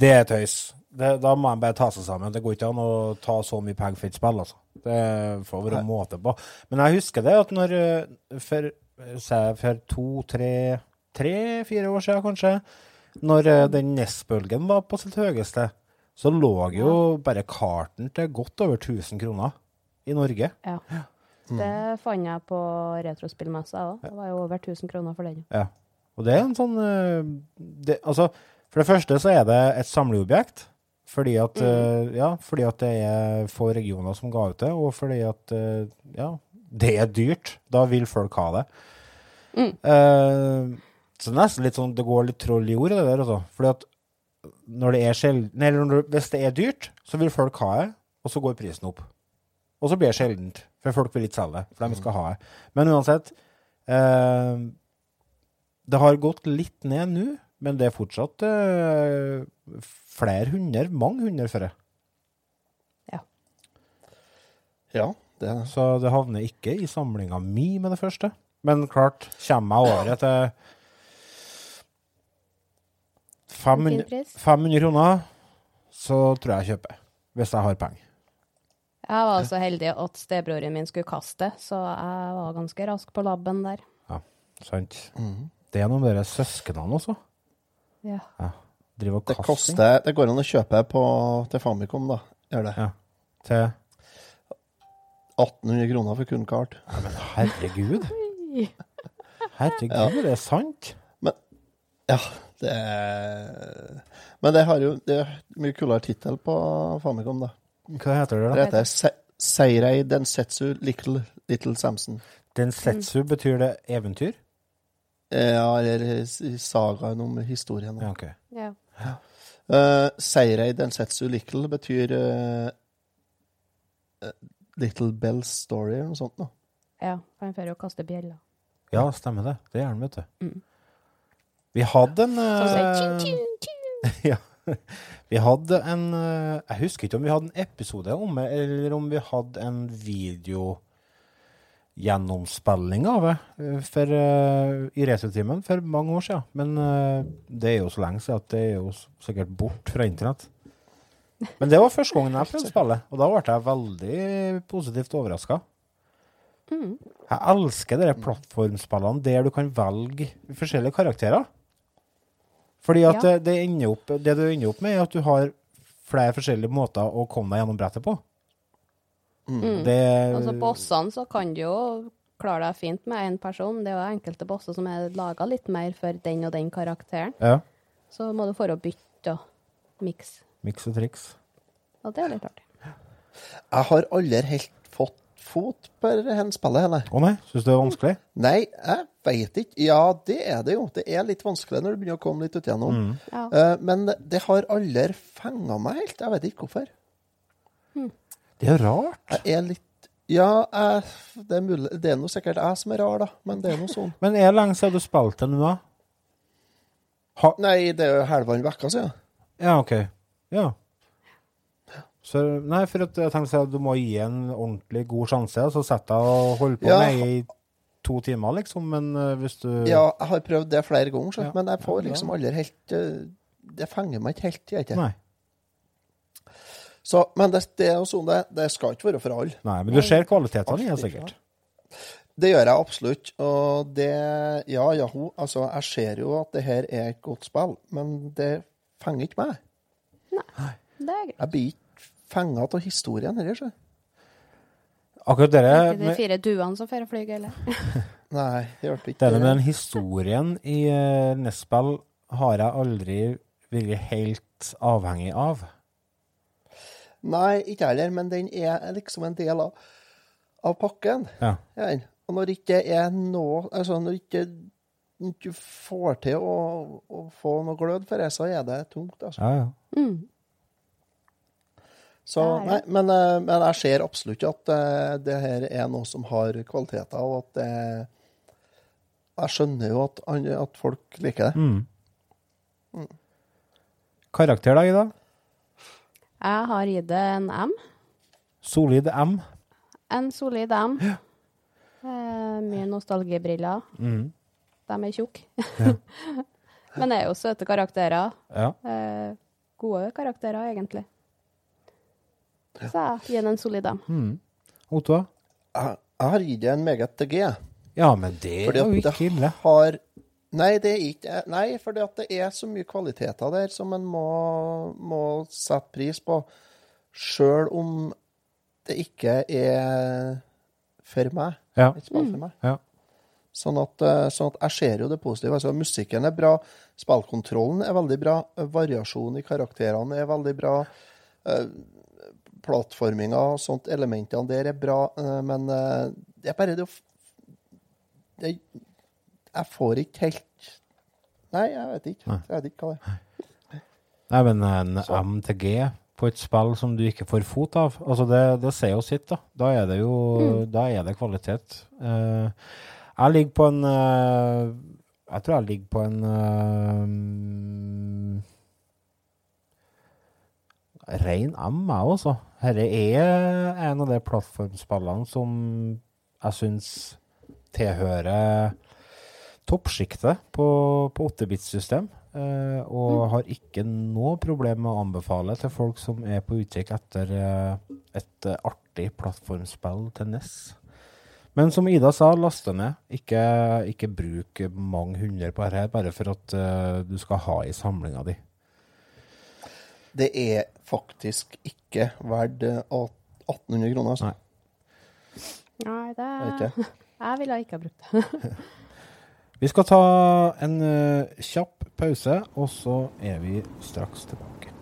det er tøys. Det, da må man bare ta seg sammen. Det går ikke an å ta så mye penger for et spill, altså. Det får være måte på. Men jeg husker det at når eh, For, se, for to, tre, tre, fire år siden kanskje, når eh, den NES-bølgen var på sitt høyeste, så lå jo bare karten til godt over 1000 kroner i Norge. Ja. Det fant jeg på retrospillmessa òg. Det var jo over 1000 kroner for den. Ja. Og det er en sånn eh, det, Altså, for det første så er det et samleobjekt. Fordi at, mm. ja, fordi at det er få regioner som ga ut det, og fordi at eh, ja, det er dyrt. Da vil folk ha det. Eh, så er nesten litt sånn Det går litt troll i ordet, det der, altså. Fordi at når det er sjelden Eller når, hvis det er dyrt, så vil folk ha det, og så går prisen opp. Og så blir det sjeldent, for folk vil ikke selge det, for de skal ha det. Men uansett eh, Det har gått litt ned nå, men det er fortsatt eh, flere hundre, mange hundre for det. Ja, det er det. Så det havner ikke i samlinga mi med det første. Men klart, kommer jeg året til 500, 500 kroner, så tror jeg jeg kjøper. Hvis jeg har penger. Jeg var så heldig at stebroren min skulle kaste, så jeg var ganske rask på labben der. Ja, Sant? Det er noe med de søsknene også. Ja. Driver og Det koster Det går an å kjøpe på, til Famicom, da. Gjør det. Ja. til 1800 kroner for kun kart. Ja, men herregud. Herregud, det er sant? Men Ja, det er Men det har jo det er mye kulere tittel på Famicom, da. Hva heter det, Det da? heter Se Seirei Densetsu Little, Little Samson. Densetsu, betyr det eventyr? Ja, eller sagaen om historien. da. Ja, ok. Ja. Uh, Seirei Densetsu Little betyr eh, eh, Little Bell's Story eller noe sånt. Da. ja. for Han får jo kaste bjeller. Ja, stemmer det. Det gjør han, vet du. Mm. Vi hadde en tjing. Ja. Vi hadde en eh, Jeg husker ikke om vi hadde en episode om det, eller om vi hadde en videogjennomspilling av det eh, for, i Retrotimen for mange år siden. Men det er jo så lenge siden at det er jo sikkert bort fra internett. Men det var første gangen jeg prøvde spillet, og da ble jeg veldig positivt overraska. Mm. Jeg elsker de plattformspillene der du kan velge forskjellige karakterer. Fordi at Ja. det, det, ender opp, det du ender opp med, er at du har flere forskjellige måter å komme deg gjennom brettet på. Mm. Det, Altså, bossene så kan du jo klare deg fint med én person. Det er jo enkelte bosser som er laga litt mer for den og den karakteren. ja, Så må du for å bytte og mikse. Miks og triks. Og det er litt artig. Jeg har aldri helt fått fot på dette spillet. Å nei, syns du det er vanskelig? Nei, jeg veit ikke. Ja, det er det jo. Det er litt vanskelig når du begynner å komme litt utigjennom. Ja. Eh, men det har aldri fenga meg helt. Jeg vet ikke hvorfor. Det er rart. Jeg er litt Ja, jeg, det er mulig Det er noe sikkert jeg som er rar, da. Men det er noe sånn. Men er det lenge siden du spilte nå, da? Ha, Nei, det er jo halvannen uke siden. ja, OK. Ja. Så, nei, for at jeg tenkte at du må gi en ordentlig god sjanse, så sett deg og holder på Ja. med i to timer, liksom. Men eh, hvis du Ja, jeg har prøvd det flere ganger, så, Ja. men jeg får liksom aldri helt eh, Det fenger meg ikke helt. Jeg, ikke. Nei. Så, men det, det er jo sånn det Det skal ikke være for alle. nei. Men du ser kvalitetene i det, sikkert. Det gjør jeg absolutt. Og det Ja, jaho. Altså, jeg ser jo at det her er et godt spill, men det fenger ikke meg. Det er greit. Jeg blir ikke fenga av historien heller, så. Akkurat dere Ikke de fire duene som får fly, eller? Nei, det hjelper ikke. Denne med den historien i uh, Nespel har jeg aldri vært helt avhengig av. Nei, ikke heller, men den er liksom en del av, av pakken. Ja. Ja, og når ikke er noe Altså, når ikke du får til å, å få noe glød for det, så er det tungt. Altså. Ja, ja. Mm. Så, nei, men, eh, men jeg ser absolutt at eh, det her er noe som har kvaliteter, og at det Jeg skjønner jo at, at folk liker det. Mm. Karakter, da, Ida? Jeg har gitt det en M. Solid M. En solid M. Eh, mye nostalgibriller. Mm. De er tjukke. Men det er jo søte karakterer. Ja. Eh, gode karakterer, egentlig. Så jeg gir den en solid Mm. Otto? Jeg, jeg har gitt det en meget til G. Ja, men det er jo ikke ille. har Nei, det er ikke Nei, for det er så mye kvaliteter der som en må, må sette pris på, sjøl om det ikke er for meg. Ja. Et spill for meg. Ja. Sånn at, eh, sånn at jeg ser jo det positive. Altså, musikken er bra, spillkontrollen er veldig bra, variasjonen i karakterene er veldig bra. Plattforminga og sånt, elementene der er bra, eh, men eh, det er bare det å det, Jeg får ikke helt Nei, jeg vet ikke. Jeg vet ikke hva det er. Nei, men en M MTG på et spill som du ikke får fot av, altså det, det sier jo sitt, da. Da er det jo Da er det kvalitet. Eh, jeg ligger på en Jeg tror jeg ligger på en uh, Rein M, jeg også. Dette er en av de plattformspillene som jeg syns tilhører toppsjiktet på, på 8-bit-system. eh, og har ikke noe problem med å anbefale til folk som er på utkikk etter eh, et artig plattformspill til NES. Men som Ida sa, laste ned. Ikke, ikke bruk mange hundre på dette bare for at eh, du skal ha i samlinga di. Det er faktisk ikke verdt eh, 1800 kroner. Altså. Nei. Nei, det ikke. Jeg ville ikke ha brukt det. Vi skal ta en uh, kjapp pause, og så er vi straks tilbake.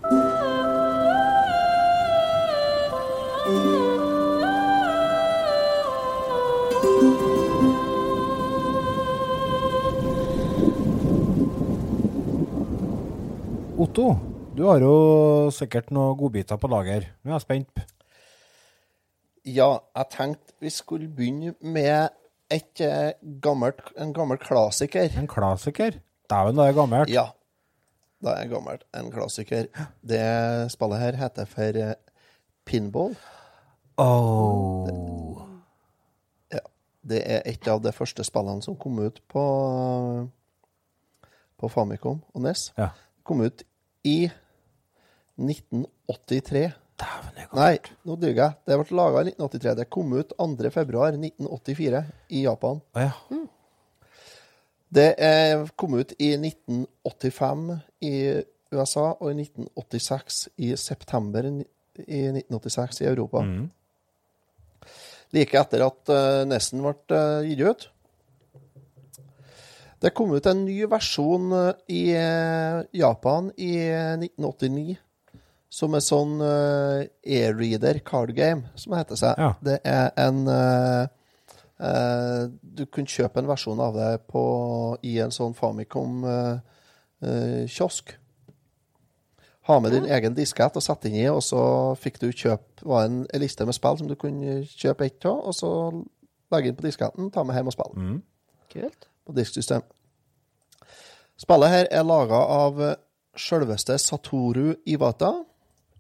Otto, du har jo sikkert noen godbiter på lager. Nå er jeg spent. Ja, jeg tenkte vi skulle begynne med et eh, gammelt, en gammel klassiker. En klassiker. Dæven, da er gammelt. Ja, da er gammelt. En klassiker. Det spillet her heter for eh, pinball. Oh. Ja, det er et av de første spillene som kom ut på, på Famicom og NES. Ja. Kom ut i 1983. Dæven, det går Nei, nå duger jeg. Det ble laga i 1983. Det kom ut 2. februar 1984 i Japan. Å ja. Det er, kom ut i 1985 i USA og i 1986 i september i 1986 i Europa. Mm. Like etter at uh, Nessen ble uh, gitt ut. Det kom ut en ny versjon eh, i eh, Japan i eh, 1989, som er sånn uh, e-reader card game, som det heter seg. Ja. Det er en uh, uh, Du kunne kjøpe en versjon av det på, i en sånn Famicom-kiosk. ha med din egen diskett og sette inn i, og så fikk du kjøpe var en, liste med spill som du kunne kjøpe ett av, og så legge inn på disketten, ta med hjem og spille Mm. Kult. på disksystem. Spillet her er laga av selveste sjølveste Satoru Iwata.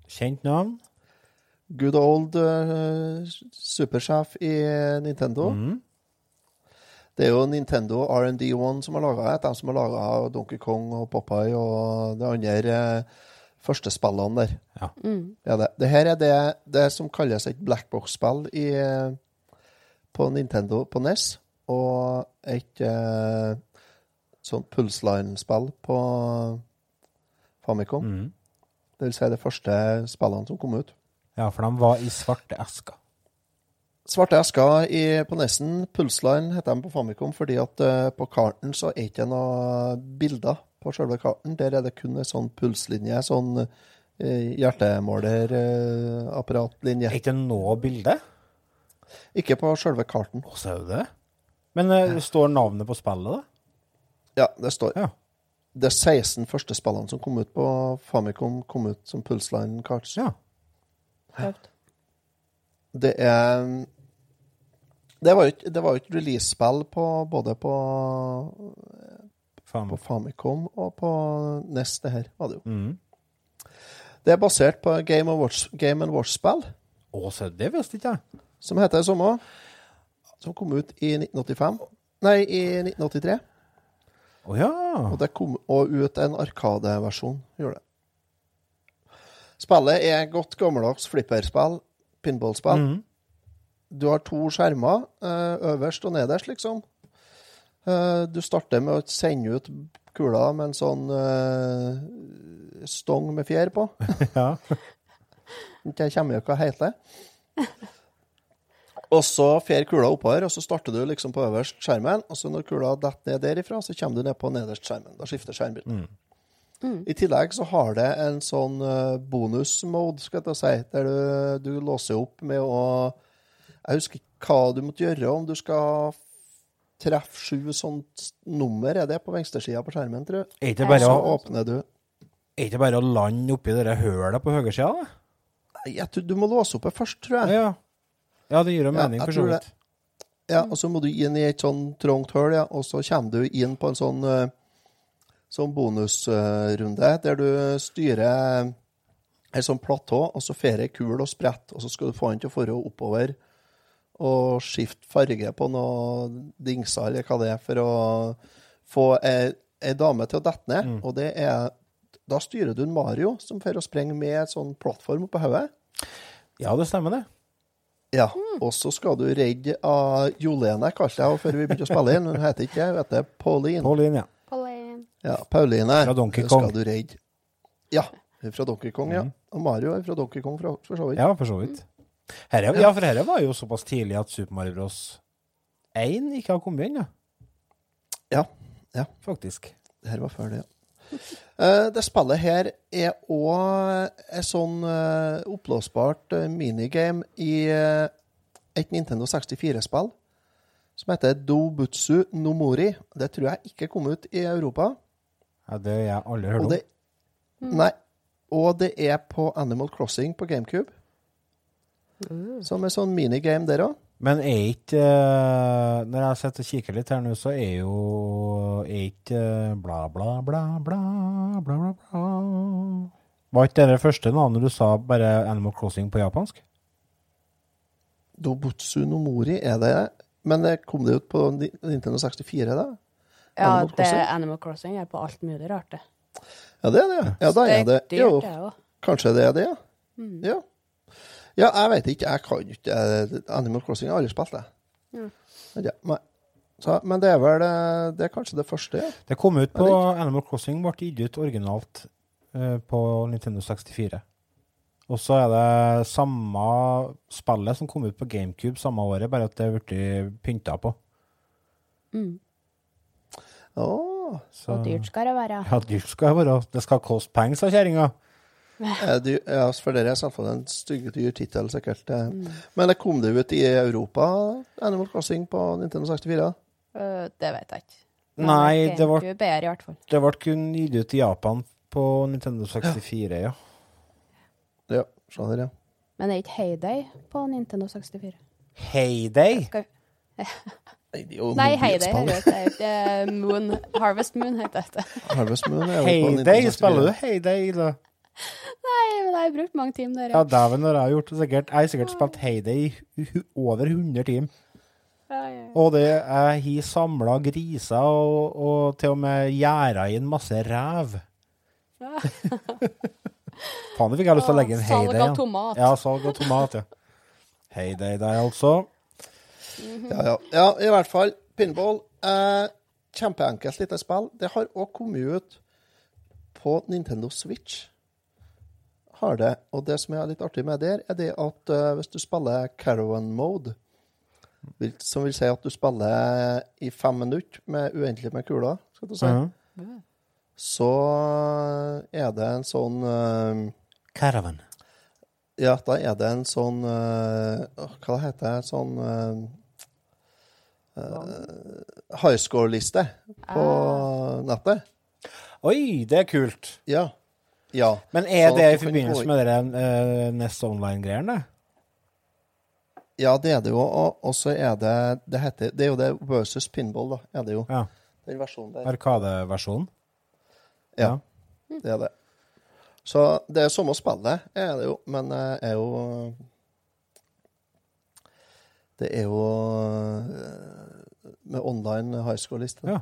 Kjent navn. Good old uh, supersjef i Nintendo. Mm. Det er jo Nintendo R&D1 som har laga det. De som har laga Donkey Kong og Popeye og de andre eh, første spillene der. Ja. Ja, det. det her er det, det som kalles et blackbox-spill i, på Nintendo på NES, og et eh, sånt pulseline-spill på Famicom. Mm. Det vil si de første spillene som kom ut. Ja, for de var i svarte esker. Svarte esker i, på Nessen, Pulsline heter de på Famicom, fordi at uh, på karten så er ikke noe bilder på selve karten. Der er det kun en sånn pulslinje, sånn uh, hjertemålerapparatlinje. Er ikke noe bilde? ikke på selve karten. Å, ser du det? Men uh, står navnet på spillet, da? Ja, det står. Ja. Det 16 første spillene som kom ut på Famicom, kom ut som Pulseline Cards. Ja. Det er Det var jo ikke, det var jo ikke release-spill på, både på, Faen. på Famicom og på NES, det her var det jo. Mm. Det er basert på Game, of Watch, Game and Watch-spill, Å, se, det visste ikke jeg. som heter det samme, som kom ut i 1985. Nei, i 1983. Å ja. Og det kom og ut en Arkadeversjon, gjorde det. Spillet er godt gammeldags flipperspill, pinballspill. Mhm. Du har to skjermer, eh, øverst og nederst, liksom. Eh, du starter med å sende ut kula med en sånn eh, stong med fjær på. ja. Jeg kommer jo hva det heter. Og så fer kula oppover, og så starter du liksom på øverst skjermen. Og så når kula detter ned derifra, så kommer du ned på nederst skjermen. Da skifter skjermbildet. I tillegg så har det en sånn uh, bonus-mode, skal jeg si, der du, du låser opp med å Jeg husker ikke hva du måtte gjøre, om du skal treffe sju sånt nummer, er det på venstresida på skjermen, tror jeg. Er ikke det bare Så å, åpner du er ikke bare å lande oppi det hølet på høyresida, da? Nei, jeg tror Du må låse opp det først, tror jeg. Ja. ja, det gir jo mening, for så vidt. Ja, og så må du inn i et sånn trangt hull, ja, og så kommer du inn på en sånn, eh, sånn bonusrunde der du styrer en sånn platå, og så fer ei kul og sprett, og så skal du få den til å fare oppover og skifte farge på noe dingser eller hva det er, for å få ei, ei dame til å dette ned. Og det er Da styrer du en Mario som fer å sprenger med en sånn plattform oppå hodet. Ja, det stemmer, det. Ja, og så skal du redde av Jolene, kalte jeg henne før vi begynte å spille inn. Hun heter ikke det, hun heter Pauline. Pauline, ja. Pauline. Ja, Pauline. Fra Donkey Kong. Skal du redde. Ja, hun er fra Donkey Kong, ja. Og Mario er fra Donkey Kong, for, for så vidt. Ja, for så vidt. Herre, ja, for dette var jo såpass tidlig at Super Mario Bros. 1 ikke har kommet inn, ja. Ja. Ja. faktisk. Dette her var før det, ja. Eh, det spillet her er òg et sånn eh, oppblåsbart eh, minigame i et Nintendo 64-spill som heter Dobutsu no Mori. Det tror jeg ikke kom ut i Europa. Ja, det har jeg aldri hørt om. det, nei, og det er på Animal Crossing på GameCube. Som en sånn minigame der òg. Men er ikke eh, Når jeg sitter og kikker litt her nå, så er jo Er ikke eh, bla, bla, bla, bla, bla, bla, bla Var ikke det det første navnet du sa, bare Animal Crossing på japansk? Dobutsu no Mori er det. Men det kom det ut på Ni- Nintendo 64, da? Ja, Animal det Crossing? Animal Crossing er på alt mulig rart, det. Ja, det er det. Ja, da er det. Jo, kanskje det er det, ja. Ja, ja jeg vet ikke. Jeg kan ikke Animal Crossing har aldri spilt, det. Ja. Ja. Så, men det er vel eh, Det er kanskje det første, ja. Det kom ut på Animal Crossing, ble gitt ut originalt eh, på Nintendo 64. Og så er det samme spillet som kom ut på GameCube samme året, bare at det er blitt pynta på. Mm. Åh, Så, Og dyrt skal det være. Ja, dyrt skal det være. Det skal koste penger, sa kjerringa. er ja, for dere er selvfølgelig en stygg dyr tittel, sikkert. Mm. Men det kom det ut i Europa, Animal Crossing, på Nintendo 64? Øh, det vet jeg ikke. Men Nei, det fall. Det ble kun gitt ut i Japan på Nintendo 64, ja. Ja, skjønner, ja. Men det er ikke Heyday på Nintendo 64. Heyday! Skal. Nei, Heyday heter det. Moon, Harvest Moon heter det. Harvest Moon er jo på Heyday, Nintendo 64. spiller du Heyday, da? Nei, men jeg har brukt mange timer der. Ja, dæven, når jeg har gjort det sikkert. Jeg har sikkert spilt Heyday i over 100 timer. Ja, ja, ja. Og det jeg har samla griser og, og til og med gjerda inn masse ræv. Faen, det fikk jeg lyst til å legge inn Salg av tomat. Ja, salg av tomat, ja. Heyday der, altså. Ja, ja. ja, i hvert fall. Pinball. Eh, kjempeenkelt lite spill. Det har òg kommet ut på Nintendo Switch. Har det. Og det som er litt artig med der, er det at uh, hvis du spiller Caravan Mode, vil, som vil si at du spiller i fem minutter med uendelig med kuler, skal du si, Mhm. så er det en sånn uh, Caravan. Ja, da er det en sånn eh, Hva det heter det? Sånn uh, high score-liste på nettet. Oi, det er kult. Ja. Ja. Men er det i forbindelse med dere uh, Nest Online-greiene? ja, det er det jo. Og så er det Det heter Det er jo det versus pinball, da. Er det jo. Ja. Den versjonen der. Arkadeversjonen? Ja, det er det. Så det er samme spillet, er det jo, men eh, er jo Det er jo eh, med online high school-liste. Ja.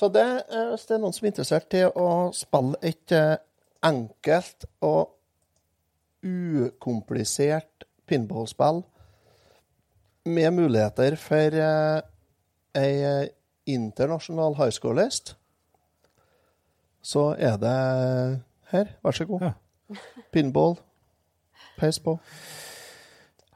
Så, det, er- hvis det er noen som er interessert i å spille et eh, enkelt og ukomplisert pinballspill med muligheter for eh, ei eh, internasjonal high school-list, så er det her. Vær så god. Ja. Pinball. Peis på.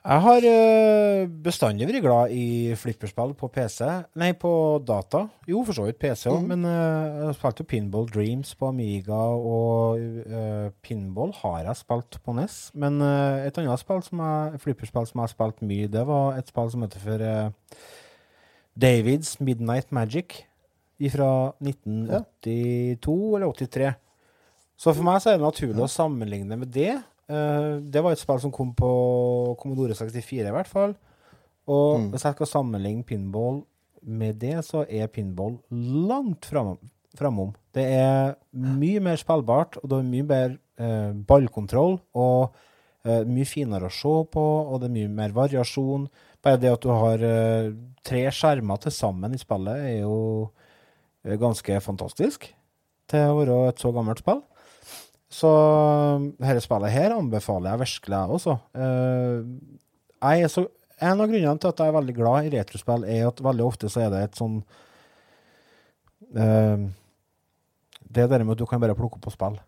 Jeg har øh, bestandig vært glad i flipperspill på PC. Nei, på data. Jo, for så vidt PC òg, men øh, jeg spilte jo Pinball Dreams på Amiga, og uh, pinball har jeg spilt på NES. Men uh, et annet spill som jeg, flipperspill som jeg har spilt mye, det var et spill som heter for uh, Davids Midnight Magic fra 1982 eller 83. Så for meg så er det naturlig å sammenligne med det. Eh, det var et spill som kom på Commodore 64 i hvert fall. Og Mm. hvis jeg skal sammenligne pinball med det, så er pinball langt fram- framom. Det er mye mer spillbart, og det er mye mer eh, ballkontroll. Og eh, mye finere å se på, og det er mye mer variasjon. Bare det at du har eh, tre skjermer til sammen i spillet, er jo eh, ganske fantastisk til å være et så gammelt spill. Så dette spillet her anbefaler jeg virkelig, jeg også. Eh, jeg så, en av grunnene til at jeg er veldig glad i retrospill, er at veldig ofte så er det et sånn uh, Det der med at du kan bare plukke opp og spille.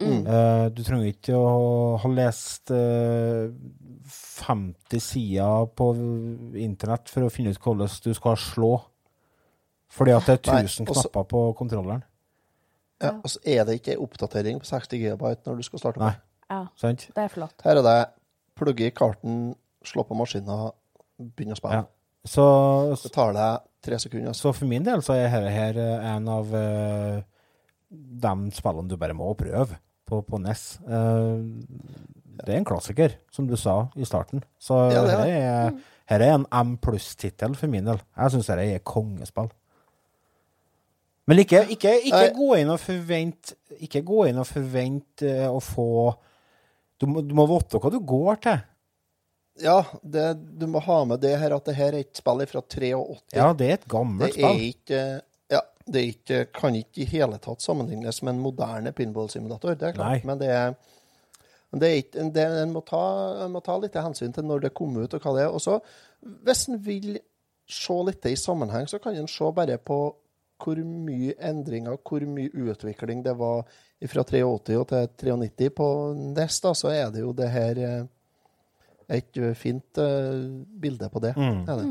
Mm. Uh, du trenger ikke å ha lest uh, 50 sider på internett for å finne ut hvordan du skal slå. Fordi at det er Nei, 1000 knapper på kontrolleren. Ja, og så er det ikke en oppdatering på 60 GB når du skal starte. Nei. Ja, Sant? det er flott. Her er det plugge i karten, slå på maskinen, begynne å spille. Ja. Så, Det tar deg tre sekunder. så for min del så er dette her eh, en av uh, de spillene du bare må prøve på, på NES. Uh, det er en klassiker, som du sa i starten. Så Ja, det er dette det. er, her er en M pluss-tittel for min del. Jeg syns dette er kongespill. Men ikke, ikke, ikke gå inn og forvente Ikke gå inn og forvente eh, å få du må, du må vite hva du går til. Ja, det, du må ha med det her at det her er et spill fra 83. Ja, det er et gammelt spill. ikke Ja, det ikke, kan ikke i hele tatt sammenlignes med en moderne pinball-simulator, det er klart. Nei. Men det er det er ikke, det, en, må ta, en må ta litt hensyn til når det kom ut, og hva det er. Og så, hvis en vil se litt i sammenheng, så kan en se bare på hvor mye endringer, hvor mye utvikling det var fra 83 og til 93 på NES. Da, så er det jo det her eh, et eh, fint eh, bilde på det. Mm. Er det.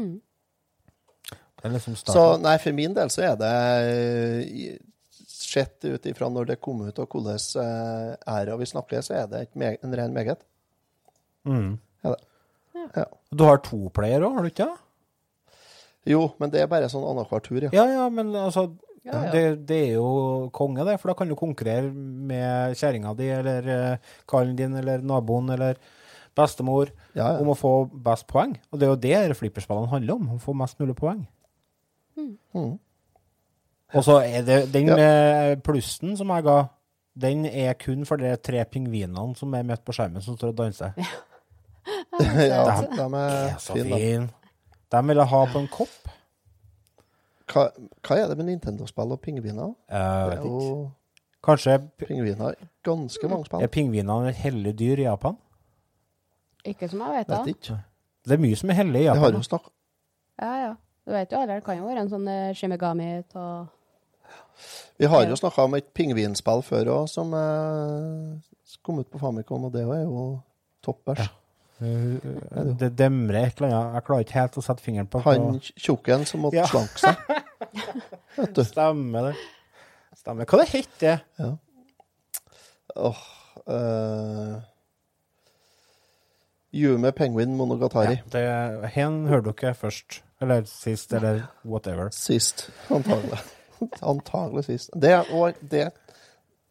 Det er liksom Så nei, for min del så er det Sett ut ifra når det kom ut, og hvordan æra vi snakker, så er det et meg, en ren meget. Mm. Er det. Ja. Du har to player òg, har du ikke? det? Jo, men det er bare sånn annenhver tur, ja. Ja, ja, men altså Ja, ja. Det, det er jo konge, det. For da kan du konkurrere med kjerringa di eller uh, kallen din eller naboen eller bestemor Ja, ja. om å få best poeng. Og det er jo det flipperspillene handler om. Å få mest mulig poeng. Mm. Og så er det den Ja. eh, plussen som jeg ga, den er kun for de tre pingvinene som er midt på skjermen, som står og danser. ja, Det de er er så fine. fin. De vil jeg ha på en kopp. Hva, hva er det med Nintendo-spill og pingviner? Jeg vet er ikke. Kanskje pingviner ganske mange spill. er pingvinene et hellig dyr i Japan? Ikke som jeg vet Vet av. ikke. Det er mye som er hellig i Jeg har Japan. jo da. snakket Ja, ja. Du vet jo aldri, det kan jo være en sånn eh, shimigami av Vi har jo snakka om et pingvinspill før òg, som eh, kom ut på Famicom, og det er jo toppers. Uh, det. Demrer et eller annet. Jeg klarer ikke helt å sette fingeren på Han tjukken som måtte Ja. slanke seg. Stemmer det. Stemmer. Hva det heter det? Ja. Oh, uh, Yume Penguin Monogatari. Ja, det, hen hører dere først. Eller sist, eller whatever. Sist, antagelig. antagelig sist. Det, og det,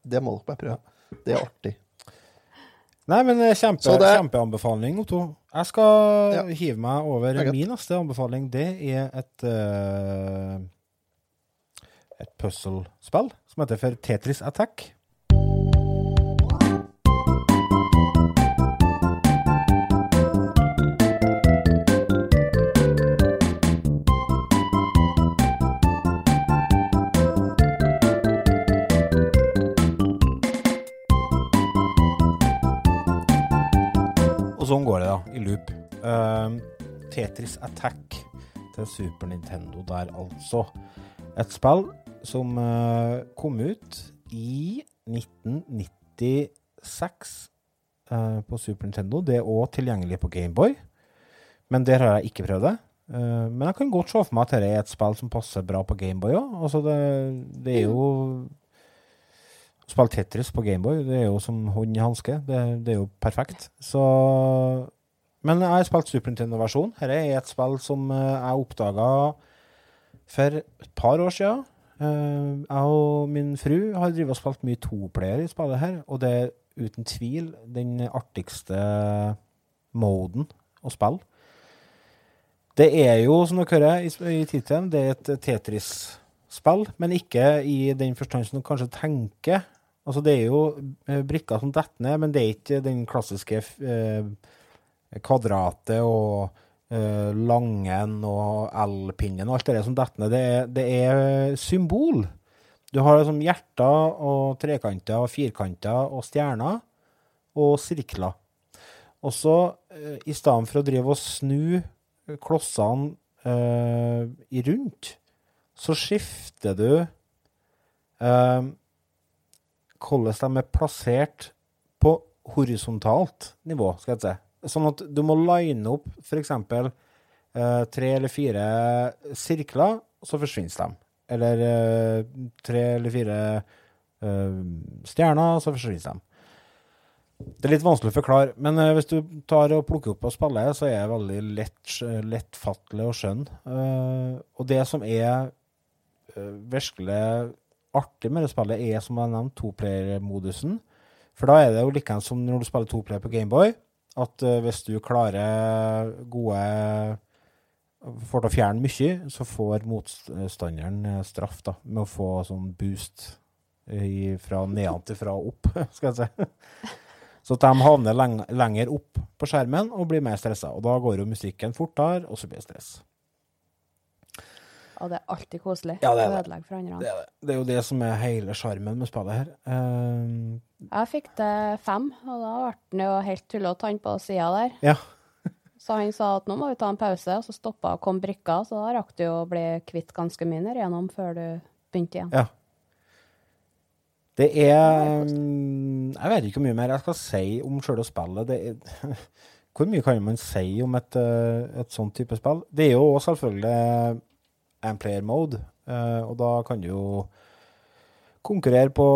det må dere bare prøve. Det er artig. Nei, men eh, kjempe, det- kjempeanbefaling, Otto. Jeg skal Ja. hive meg over er min neste anbefaling. Det er et uh, et puzzlespill som heter for Tetris Attack. Um, Tetris Attack til Super Nintendo der, altså. Et spill som uh, kom ut i 1996 uh, på Super Nintendo. Det er òg tilgjengelig på Gameboy, men der har jeg ikke prøvd det. Eh, men jeg kan godt se for meg at dette er et spill som passer bra på Gameboy òg. Altså det, det er jo Å spille Tetris på Gameboy, det er jo som hånd i hanske. Det, det er jo perfekt. Så Men jeg har spilt Super Nintendo-versjon. Dette er et spill som eh, jeg oppdaga for et par år siden. Eh, jeg og min fru har drevet og spilt mye toplayer i spillet her, og det er uten tvil den artigste moden å spille. Det er jo, som dere hører i, i tittelen, det er et Tetris-spill, men ikke i den forstand som du kanskje tenker. Altså, det er jo eh, brikker som detter ned, men det er ikke den klassiske eh, kvadratet og uh, langen og L-pinnen og alt det der som detter ned. Det er, symbol. Du har liksom hjerter og trekanter og firkanter og stjerner og sirkler. Og så, uh, i stedet for å drive og snu klossene uh, i rundt, så skifter du hvordan de er plassert på horisontalt nivå, skal jeg si. Sånn at du må line opp f.eks. Eh, tre eller fire sirkler, så forsvinner de. eller eh, tre eller fire eh, stjerner, så forsvinner de. Det er litt vanskelig å forklare, men eh, hvis du tar og plukker opp og spiller, så er det veldig lett, lettfattelig å skjønne. Og det som er virkelig artig med det spillet, er som jeg nevnte, toplayer-modusen. For da er det jo likeens som når du spiller toplayer på Gameboy, at eh, hvis du klarer gode Får til å fjerne mye, så får motstanderen eh, straff da, med å få sånn boost i, fra nedenfra og opp, skal jeg si. Så de havner lenger opp på skjermen og blir mer stressa. Og da går jo musikken fortere, og så blir det stress. Og det er alltid koselig. Ja, det er å ødelegge for andre. Det er, det. det er jo det som er hele sjarmen med spillet her. Um... Jeg fikk til fem, og da ble han jo helt tullete, han på sida der. ja. Så han sa at nå må vi ta en pause, og så stoppa og kom brikka, så da rakk du å bli kvitt ganske mye ned igjennom før du begynte igjen. Ja. Det er mm, Jeg vet ikke hvor mye mer jeg skal si om sjøle spillet. Det er, hvor mye kan man si om et, eh, et sånt type spill? Det er jo selvfølgelig en player mode, eh, og da kan du jo konkurrere på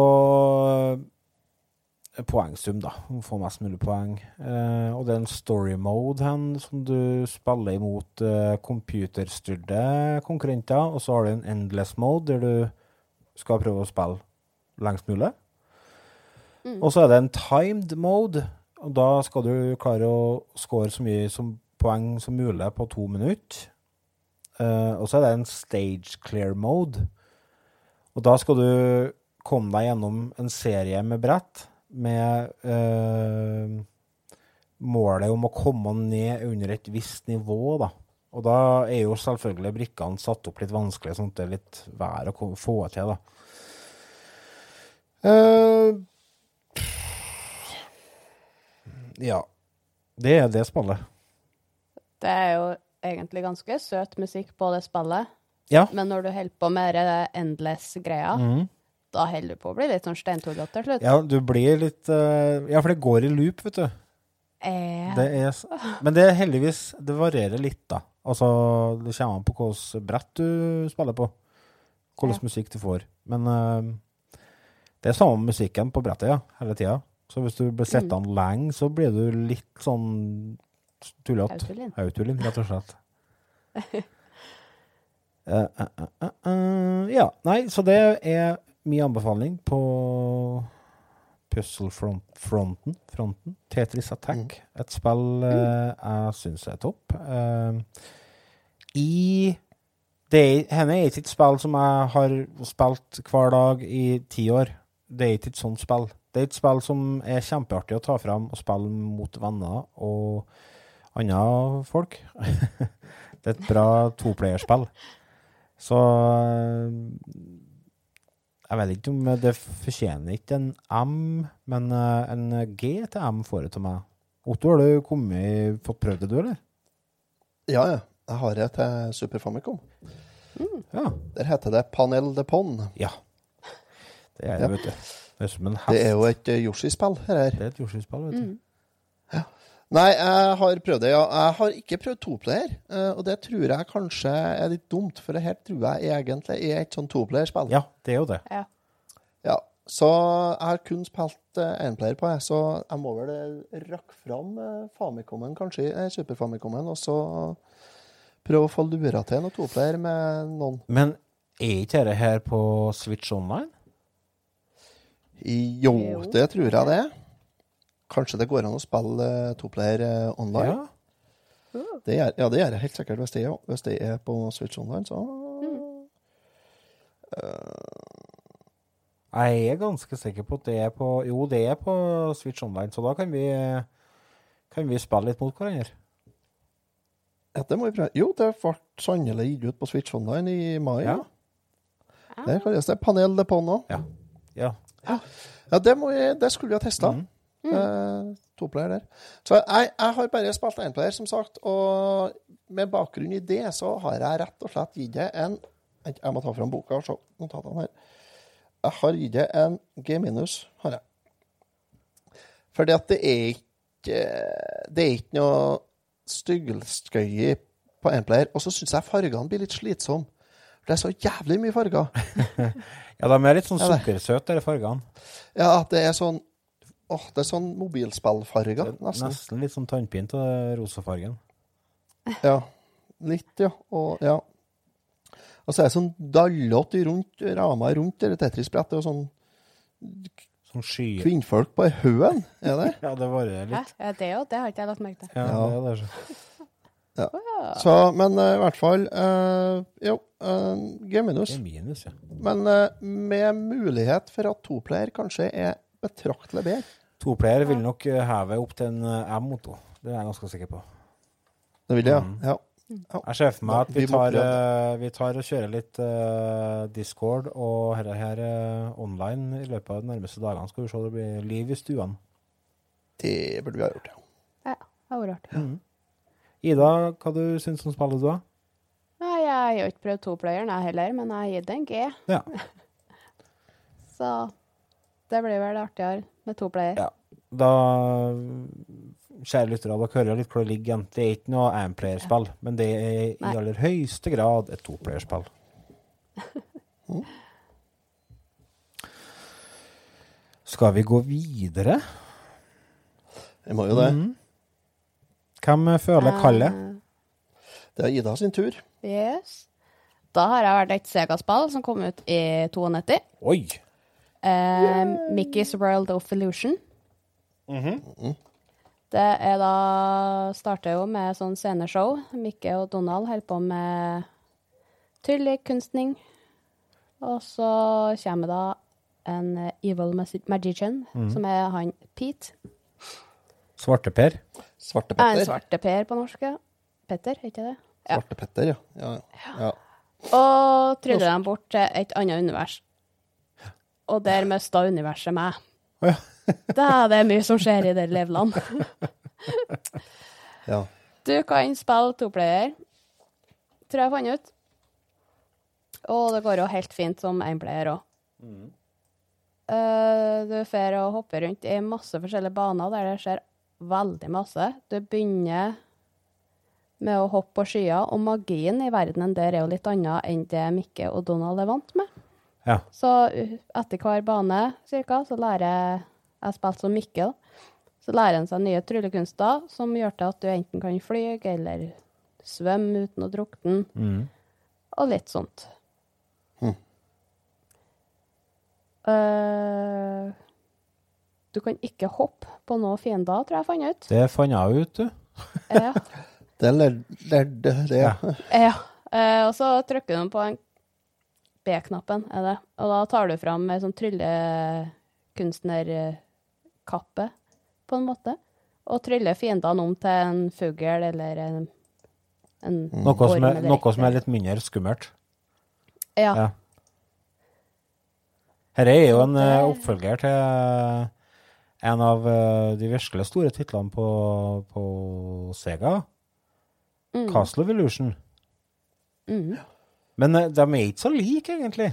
poengsum, da. Få mest mulig poeng. Eh, og det er en story mode hen, som du spiller imot eh, computerstyrte konkurrenter. Og så har du en endless mode, der du skal prøve å spille lengst mulig. Og så er det en timed mode, og da skal du klare å score så mye som poeng som mulig på to minutter. Eh, og så er det en stage clear mode. Og da skal du komme deg gjennom en serie med brett med eh, målet om å komme ned under et visst nivå, da. Og da er jo selvfølgelig brikkene satt opp litt vanskelig, sånn at det er litt vær å få til, da. Uh, ja. Det er det spillet. Det er jo egentlig ganske søt musikk på det spillet, Ja. men når du holder på med det endless-greia, mm. da holder du på å bli litt sånn steintullete til slutt. Ja, du blir litt uh, Ja, for det går i loop, vet du. Eh, Det er, men det er heldigvis Det varierer litt, da. Altså, det kommer an på hvilket brett du spiller på. Hvilken Ja. musikk du får. Men uh, det er samme musikken på brettet, ja. Hele tida. Så hvis du blir sittende lenge, så blir du litt sånn tullete. Autolin, rett og slett. uh, uh, uh, ja. Nei, så det er min anbefaling på puzzle-fronten. Fronten. Tetris Attack. Et spill eh, jeg syns er topp. Eh, I det Henne er ikke et spill som jeg har spilt hver dag i ti år. Det er ikke et sånt spill. Det er et spill som er kjempeartig å ta fram og spille mot venner og andre folk. det er et bra toplayerspill. Så eh, jeg vet ikke om det fortjener ikke en M, men eh, en G til M får det til meg. Otto, har du kommet, fått prøvd det, du, eller? Ja, ja. Jeg har det til Super Famicom. Ja. Der heter det Panel de Pon. ja. Det er det, Ja. vet du. Det er som en hest. Det er jo et eh, Yoshi-spill, her. Det er et jordskiftsspill, vet du. Nei, jeg har prøvd det, ja. Jeg har ikke prøvd toplayer, eh, og det tror jeg kanskje er litt dumt, for det her tror jeg egentlig er et sånn toplayerspill. Ja, det er jo det. Ja. Ja, så jeg har kun spilt énplayer på jeg. så jeg må vel eh, rakke fram Famicomen, kanskje, eh, Super Famicomen, og så prøve å få lura til noe toplayer med noen. Men er ikke dette her på Switch Online? Jo, Jo. det tror jeg det er. Kanskje det går an å spille uh, toplayer eh, online? Ja. Det gjør, ja, det gjør jeg helt sikkert hvis det, hvis det er på Switch Online, så Jeg er ganske sikker på at det er på Jo, det er på Switch Online, så da kan vi, kan vi spille litt mot hverandre. ja, det må vi prøve. Jo, det ble sannelig gitt ut på Switch Online i mai. Ja. Der kalles det Panel de Pon òg. Ja. ja. Ja, det, må vi, det skulle vi ha testa. Mhm. Uh, toplayer der. Så jeg, jeg har bare spilt énplayer, som sagt. Og med bakgrunn i det så har jeg rett og slett gitt det en Jeg må ta fram boka og se notatene her. Jeg har gitt det en G minus, har jeg. Fordi at det er ikke Det er ikke noe styggelskøy på énplayer. Og så syns jeg fargene blir litt slitsomme. For det er så jævlig mye farger. Ja, de er litt sånn sukkersøte, de fargene. Ja, det er sånn Åh, det er sånn mobilspillfarger, nesten. Nesten litt sånn tannpint og rosafargen. Ja. Litt, ja. Og ja. Og så er det sånn dallete rundt rama rundt det Tetris-brettet, og sånn Sånn skyer. kvinnfolk på høen, er det? Ja, det varer Hæ? litt. Er det òg? Det har ikke jeg lagt merke til. Ja, Ja. det er det. Ja. Så, men uh, i hvert fall uh, Jo, uh, G-minus. Det er minus, ja. Men med mulighet for at toplayer kanskje er betraktelig bedre. Toplayer vil nok eh, heve opp til en eh, M-moto. Det er jeg ganske sikker på. Det vil jeg, Mm. ja. Jeg ser for meg at vi tar, eh, vi tar og kjører litt uh, Discord og dette her uh, online i løpet av de nærmeste dagene. Skal vi se det blir liv i stuene. Det burde vi ha gjort, ja. Ja, det var Mm. Ida, hva du syns om spillet du har? Nei, jeg har jo ikke prøvd toplayeren, jeg heller, men jeg har gitt den en G. Ja. Så det blir vel artigere med toplayer. Ja. Da, kjære lyttere, dere hører litt hvor det ligger igjen. Det er ikke noe amplayerspill, ja. men det er i Nei. aller høyeste grad et toplayerspill. Skal vi gå videre? Jeg må jo det. Mm. Hvem føler kallet? Eh, Det er Ida sin tur. yes. Da har jeg vært et Sega-spill som kom ut i 92. Oi! Eh, Mickey's World of Illusion. Det er da Starter jo med sånn sceneshow. Mickey og Donald holder på med tryllekunstning. Og så kommer da en evil evil mm magician, som er han Pete. Svarteper. Svarte Er en svarteper svarte på norsk, ja. Petter, er ikke det? Ja. Svarte Petter, ja. ja. ja. Og tryller dem bort til et annet univers. Og der mista universet meg. Ja. Det er det mye som skjer i det levelene. ja. Du kan spille toplayer, tror jeg fant ut. Og det går jo helt fint som énplayer òg. du får å hoppe rundt i masse forskjellige baner der det skjer veldig masse. Du begynner med å hoppe på skyer, og magien i verdenen der er jo litt annet enn det Mikke og Donald er vant med. Ja. Så uh, etter hver bane cirka, så lærer jeg Jeg spilte som Mikkel, da. Så lærer han seg nye tryllekunster som gjør til at du enten kan fly eller svømme uten å drukne, Mm. og litt sånt. Hm. Uh, du kan ikke hoppe på noen fiender, tror jeg jeg fant ut. Det fant jeg ut, du. Ja. Det lær- lærte det. Ja. ja. Uh, og så trykker du på en B-knappen, er det. Og da tar du fram ei sånn tryllekunstnerkappe, på en måte. Og tryller fiendene om til en fugl eller en, en Noe som, er, noe som er litt mindre skummelt. Ja. Ja. Dette er jo en eh, oppfølger til eh, en av uh, de virkelig store titlene på, på Sega, Mm. Castle of Illusion. Mm. Men eh, de er ikke så like, egentlig.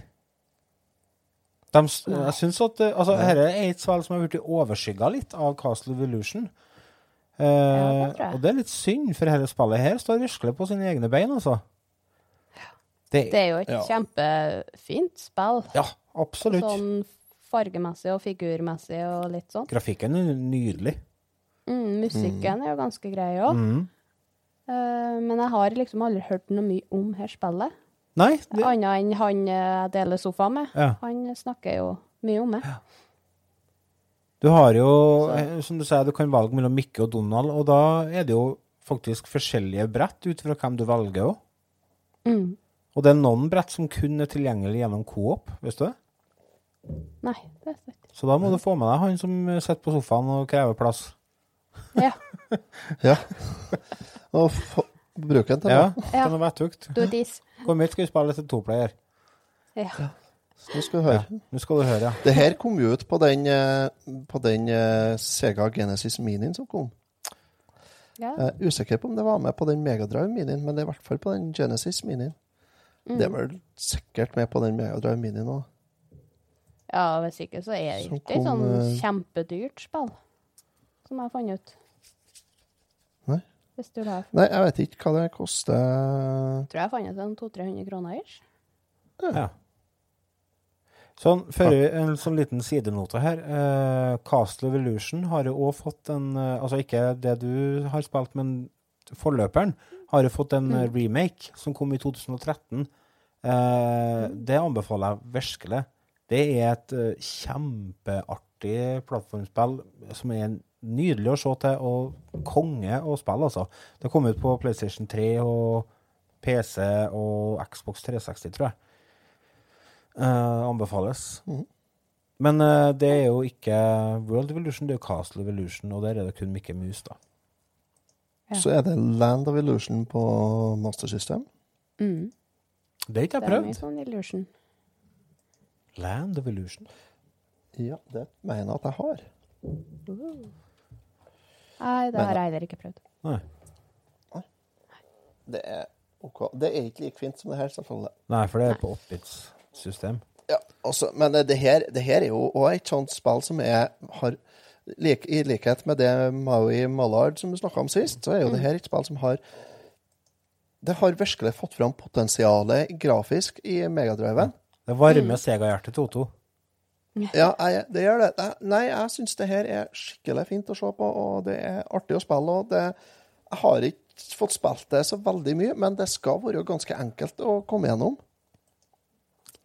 De, jeg synes at eh, altså, Dette er et spill som har blitt overskygga litt av Castle of Illusion. Eh, det og det er litt synd, for dette spillet her står virkelig på sine egne bein, altså. Det, Det er jo et Ja. kjempefint spill. ja, absolutt. Sånn fargemessig og figurmessig og litt sånn. Grafikken er nydelig. Mm, musikken er jo ganske grei òg. Mm. men jeg har liksom aldri hørt noe mye om her spillet. Nei, det, Annet enn han eh, jeg deler sofa med. Ja. Han snakker jo mye om det. du har jo, Så- eh, som du sier, du kan valge mellom Mikke og Donald, og da er det jo faktisk forskjellige brett ut fra hvem du velger òg. Mm. Og det er noen brett som kun er tilgjengelig gjennom Coop, visste du det? Nei, det er ikke Så da må du få med deg han som sitter på sofaen og krever plass. Ja. Ja. Og bruke den til Ja, det. Ja. være tukt. Do dis. Kom mye skal vi spille til toplayer. Ja. Nå skal du høre. Nå skal du høre, ja. Det her kom jo ut på den, eh, på den eh, Sega Genesis Minien som kom. ja. Er usikker på om det var med på den Megadrive Minien, men det er i hvert fall på den Genesis Minien. Det er vel sikkert med på den Megadrive Minien òg. ja, hvis ikke så er det ikke et sånn eh, kjempedyrt spill, som jeg fant ut. Hvis du har Nei, jeg vet ikke hva det koster. Tror jeg fant ut en 200-300 kroner ish. Ja. Sånn, før vi en sånn liten sidenote her. Eh, Castle of Illusion har jo òg fått en eh, Altså ikke det du har spilt, men forløperen har jo fått en mm. remake som kom i 2013. Eh, det anbefaler jeg virkelig. Det er et eh, kjempeartig plattformspill som er nydelig å se til, og konge å spille, altså. Det kom ut på PlayStation 3 og PC og Xbox 360, tror jeg. Uh, anbefales. Mm. Men uh, det er jo ikke World Evolution, det er jo Castle Evolution, og der er det kun Mikke Mus, da. Ja. Så er det Land of Illusion på Master System. Mm. Det har ikke prøvd. Det er mye sånn illusion. Land of Illusion. Ja, det mener jeg at jeg har. Nei, det har jeg heller ikke prøvd. Nei. Det er ok. Det er ikke like fint som det her, selvfølgelig. Nei, for det er på 8-bits-system. Ja, altså, men det her, det her er jo òg et sånt spill som er, har like, I likhet med det Maui Mallard som du snakka om sist, så er jo det her et spill som har Det har virkelig fått fram potensialet grafisk i megadriven. Det varmer Sega-hjertet til Otto. Ja, jeg, det gjør det. Nei, jeg syns det her er skikkelig fint å se på, og det er artig å spille. og det, Jeg har ikke fått spilt det så veldig mye, men det skal være ganske enkelt å komme gjennom.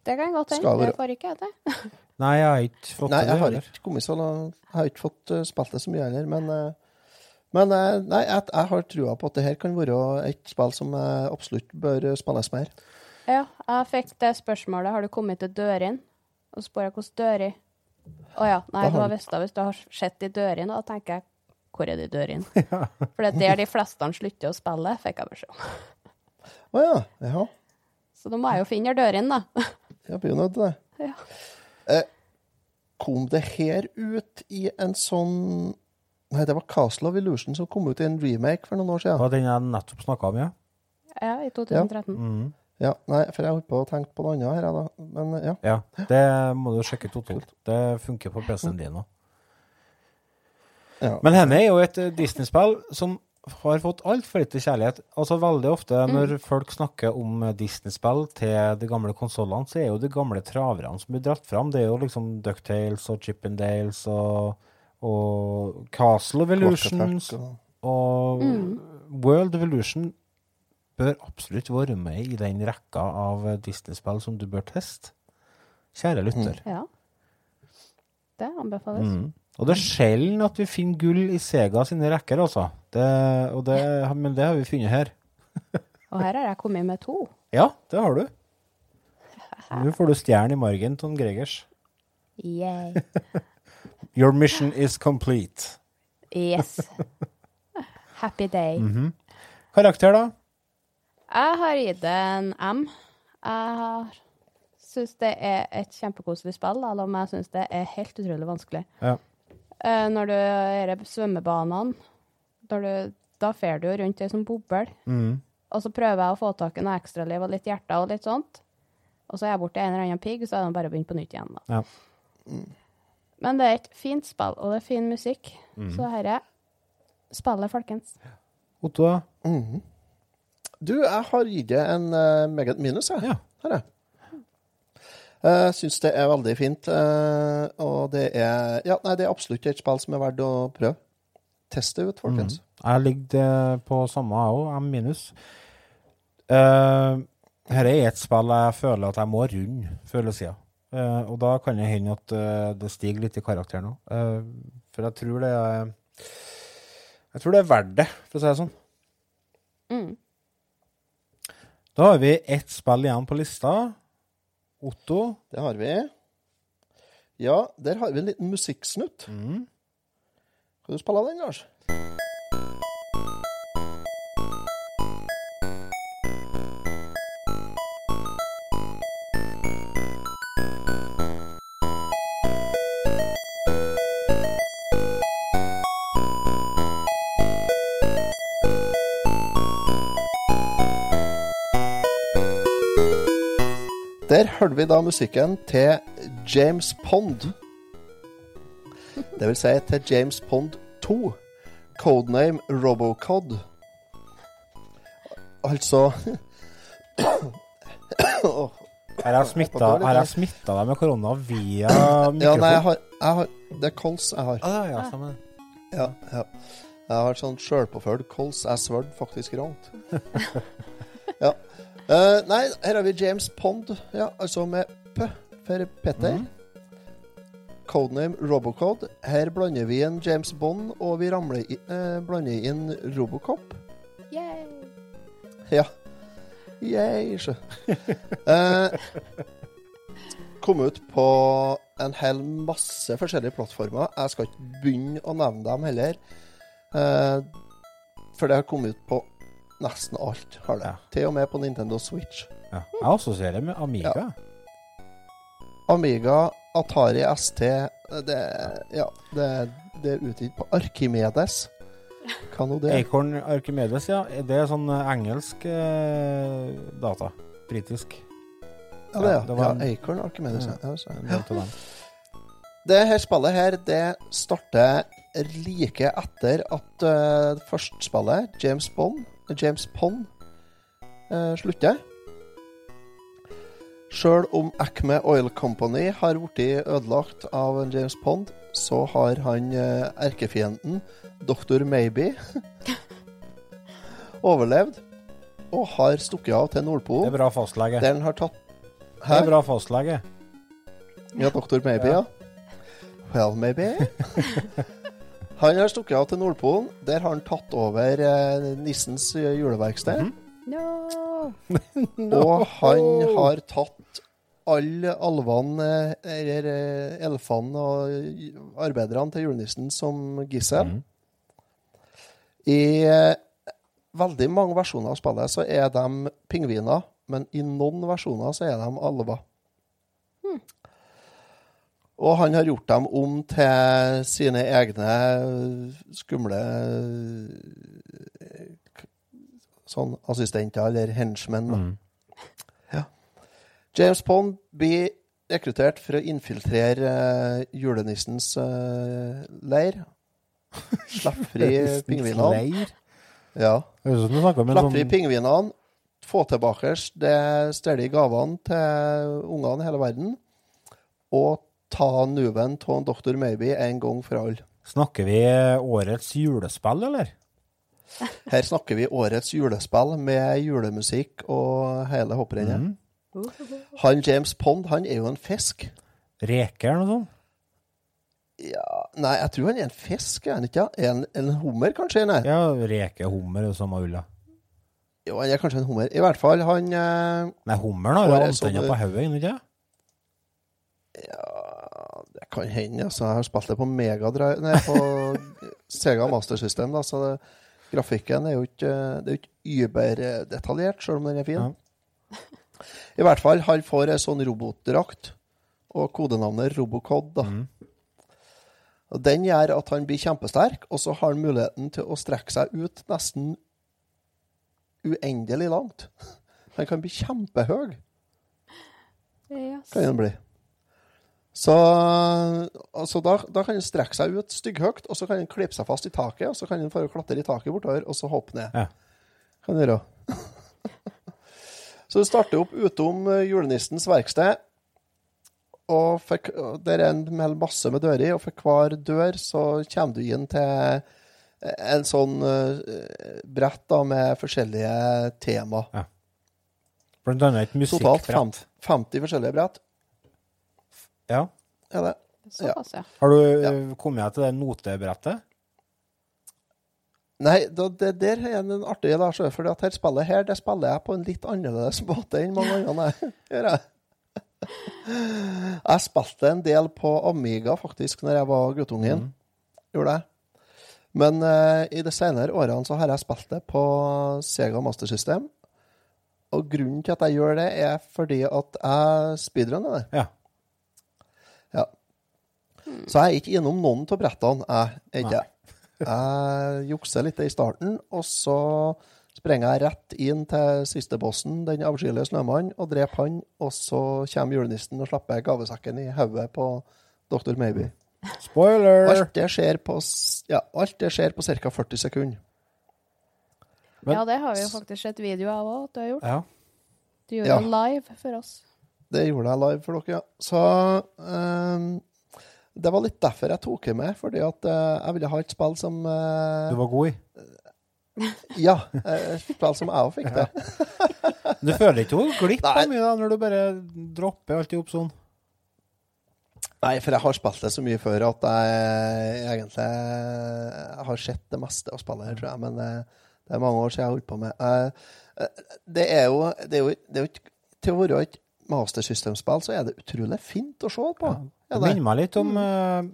Det kan godt Skal hende. være- Det får ikke jeg til. Nei, jeg har ikke fått Nei, jeg har heller. ikke kommet så langt. Jeg har ikke fått eh, spilt det så mye heller, men eh, men eh, nei, jeg, jeg har trua på at det her kan være et spill som absolutt bør spilles mer. Ja, jeg fikk det spørsmålet. Har du kommet til dørene? Og så spør jeg hvordan dører. Å ja. Nei, du har visst det hvis du har sett de dørene. Og da tenker jeg hvor er de dørene? For det er der de fleste slutter å spille, fikk jeg beskjed om. Å ja. ja. Så da må jeg jo finne dørene, da. Jeg blir jo nødt til det. Ja. Eh, kom det her ut i en sånn Nei, det var Castle of Illusion som kom ut i en remake for noen år Det siden. var den jeg nettopp snakka om, ja. Ja, i 2013. Ja. Mm. Ja, nei, for jeg holdt på å tenke på noe annet her, da. Men ja. Ja, det må du sjekke totalt. Det funker på PC-en din òg. ja. Men henne er jo et eh, Disney-spill som har fått altfor lite kjærlighet. Altså Veldig ofte når folk snakker om eh, Disney-spill til de gamle konsollene, så er jo de gamle traverne som blir dratt fram. Det er jo liksom Ducktales og Chippendales og, og Castle Quack Attack og World of Illusion bør absolutt være med i den rekka av Disney-spill som du bør teste. Kjære lytter. Ja. Det anbefales. Mm. Og det er sjelden at vi finner gull i Sega sine rekker, altså. Det, og det, men det har vi funnet her. Og her har jeg kommet med to. Ja, det har du. Nå får du stjerne i margen, Ton Gregers. Yay. Your mission is complete. Yes. Happy day. Karakter, da? Jeg har gitt det en M. Jeg syns det er et kjempekoselig spill, selv om jeg syns det er helt utrolig vanskelig. Ja. Eh, når du er i svømmebanene, når du, da fer du jo rundt ei sånn boble, Mm. og så prøver jeg å få tak i noe ekstraliv og litt hjerter og litt sånt. Og så er jeg borti en eller annen pigg, så er det bare å begynne på nytt igjen. da. Ja. Men det er et fint spill, og det er fin musikk. Mm. Så dette spillet, folkens. Otto? mm Mhm. Du, jeg har gitt det en uh, meget minus, jeg. Ja. Her, jeg. Jeg syns det er veldig fint, Uh, og det er Ja, nei, det er absolutt et spill som er verdt å prøve. Test det ut, folkens. Jeg ligger på samme, jeg òg. M minus. Uh, her er et spill jeg føler at jeg må runde føler jeg siden. Eh, og da kan det hende at uh, det stiger litt i karakter nå. Uh, for jeg tror det er Jeg tror det er verdt det, for å si det sånn. Mm. Da har vi ett spill igjen på lista. Otto. Det har vi. Ja, der har vi en liten musikksnutt. Mm. Kan du spille den, Lars? Der hørte vi da musikken til James Pond. Det vil si til James Pond 2. Codename Robocod. Altså Her Har jeg smitta deg med korona via Ja, nei, jeg mikrofon? har, jeg har Det er kols jeg har. Ah, ja, stemmer. Ja, ja. Jeg har sånn sjølpåført kols. Jeg svarte faktisk rangt. ja. Eh, nei, her har vi James Pond, ja, altså med P for Petter. Mm. Codename Robocode. Her blander vi inn James Bond, og vi ramler i, uh, blander inn Robocop. Yay. Ja. Yay, sjø. uh, kom ut på en hel masse forskjellige plattformer. Jeg skal ikke begynne å nevne dem heller. Uh, for det har kommet ut på nesten alt. har det. Ja. Til og med på Nintendo Switch. Ja. Jeg assosierer med Amiga. Ja. Amiga, Atari ST Det, ja, det, det er utgitt på Arkimedes. Hva nå det? Acorn Archimedes, ja. Det er sånn eh, engelsk eh, data. Britisk. Ja, det, ja, det var ja, Acorn Arkimedes. Ja. Ja. Det her spillet her, det starter like etter at uh, førstespillet, James Bond, James Pond, eh, slutter. Sjøl om Acme Oil Company har blitt ødelagt av James Pond, så har han eh, erkefienden, Dr. Maybe, overlevd og har stukket av til Det er bra fastlege. der han har tatt Det er bra fastlege. Ja, Dr. Maybe, ja. Well, maybe. Han har stukket av til Nordpolen. Der har han tatt over eh, nissens juleverksted. juleverksted. -hmm. No. Og han har tatt alle alvene, eh, eller eh, elfene og arbeiderne til julenissen som gissel. Mhm. I eh, veldig mange versjoner av spillet så er de pingviner, men i noen versjoner så er de alver. Og han har gjort dem om til sine egne skumle eh, sånn assistenter, eller henchmen. Mm. Ja. James Pond blir rekruttert for å infiltrere uh, julenissens uh, leir. Slippe fri pingvinene. Ja. Slippe fri sånn pingvinene. Få tilbake de stjelige gavene til ungene i hele verden. Og ta nuven av Dr. Maybe en gang for alle. Snakker vi årets julespill, eller? Her snakker vi årets julespill med julemusikk og hele hopprennet. Mm. Han James Pond han er jo en fisk. Reker eller noe sånt? Ja, Nei, jeg tror han er en fisk, er han ikke? Han en hummer, kanskje? Nei. Ja, reke, hummer er jo samme ulla. Jo, han er kanskje en hummer. I hvert fall, han eh, Nei, hummeren har jo antenner på hodet, ikke? Ja, kan hende. Altså, jeg har spilt det på Megadrive Nei, på Sega Master System, da, så det, grafikken er jo ikke Det er jo ikke überdetaljert, selv om den er fin. Ja. I hvert fall, han får ei sånn robotdrakt, og kodenavnet Robocod. da. Mm. Og Den gjør at han blir kjempesterk, og så har han muligheten til å strekke seg ut nesten uendelig langt. Han kan bli kjempehøy. Yes. kan han bli. Så altså da, da kan han strekke seg ut stygghøyt, og så kan han klippe seg fast i taket, og så kan han få klatre i taket bortover, og så hoppe ned. Ja. Kan du gjøre. så det starter opp utom eh, julenissens verksted, og for, der er en hel masse med dører og for hver dør så kommer du inn til en sånn eh, brett da, med forskjellige tema. Blant annet et Totalt musikkbrett. 50, 50 forskjellige brett. Ja. Er det? Såpass, ja. Har du Ja. kommet deg til det notebrettet? Nei, da, det der er en artig da, sjø, for at her spillet her, det spiller jeg på en litt annerledes måte enn mange andre jeg gjør. Jeg. jeg spilte en del på Amiga faktisk når jeg var guttungen. Gjorde jeg. Men uh, i de senere årene så har jeg spilt det på Sega Master System. Og grunnen til at jeg gjør det, er fordi at jeg speedrunner det. Ja. Så jeg er ikke innom noen av brettene, jeg ikke. Jeg jukser litt i starten, og så sprenger jeg rett inn til siste bossen, den avskyelige snømannen, og dreper han, og så kommer julenissen og slipper gavesekken i hodet på Dr. Maybe. Spoiler! Alt det skjer på, ja, alt det skjer på ca. 40 sekunder. Men- ja, det har vi jo faktisk sett video av òg, at du har gjort. Ja. Du gjorde Ja. det live for oss. det gjorde jeg live for dere, ja. Så ehm, det var litt derfor jeg tok det med, fordi at eh, jeg ville ha et spill som eh, Du var god i. Ja, eh, et spill som jeg òg fikk det. Du føler ikke noe glipp av mye da, når du bare dropper alt i opp sånn? Nei, for jeg har spilt det så mye før at jeg egentlig jeg har sett det meste av spillet her, tror jeg. Men det er mange år siden jeg har holdt på med. Det er jo, det er jo, det er jo Til å være et mastersystemspill så er det utrolig fint å se på. Det Er det? minner meg litt om mm.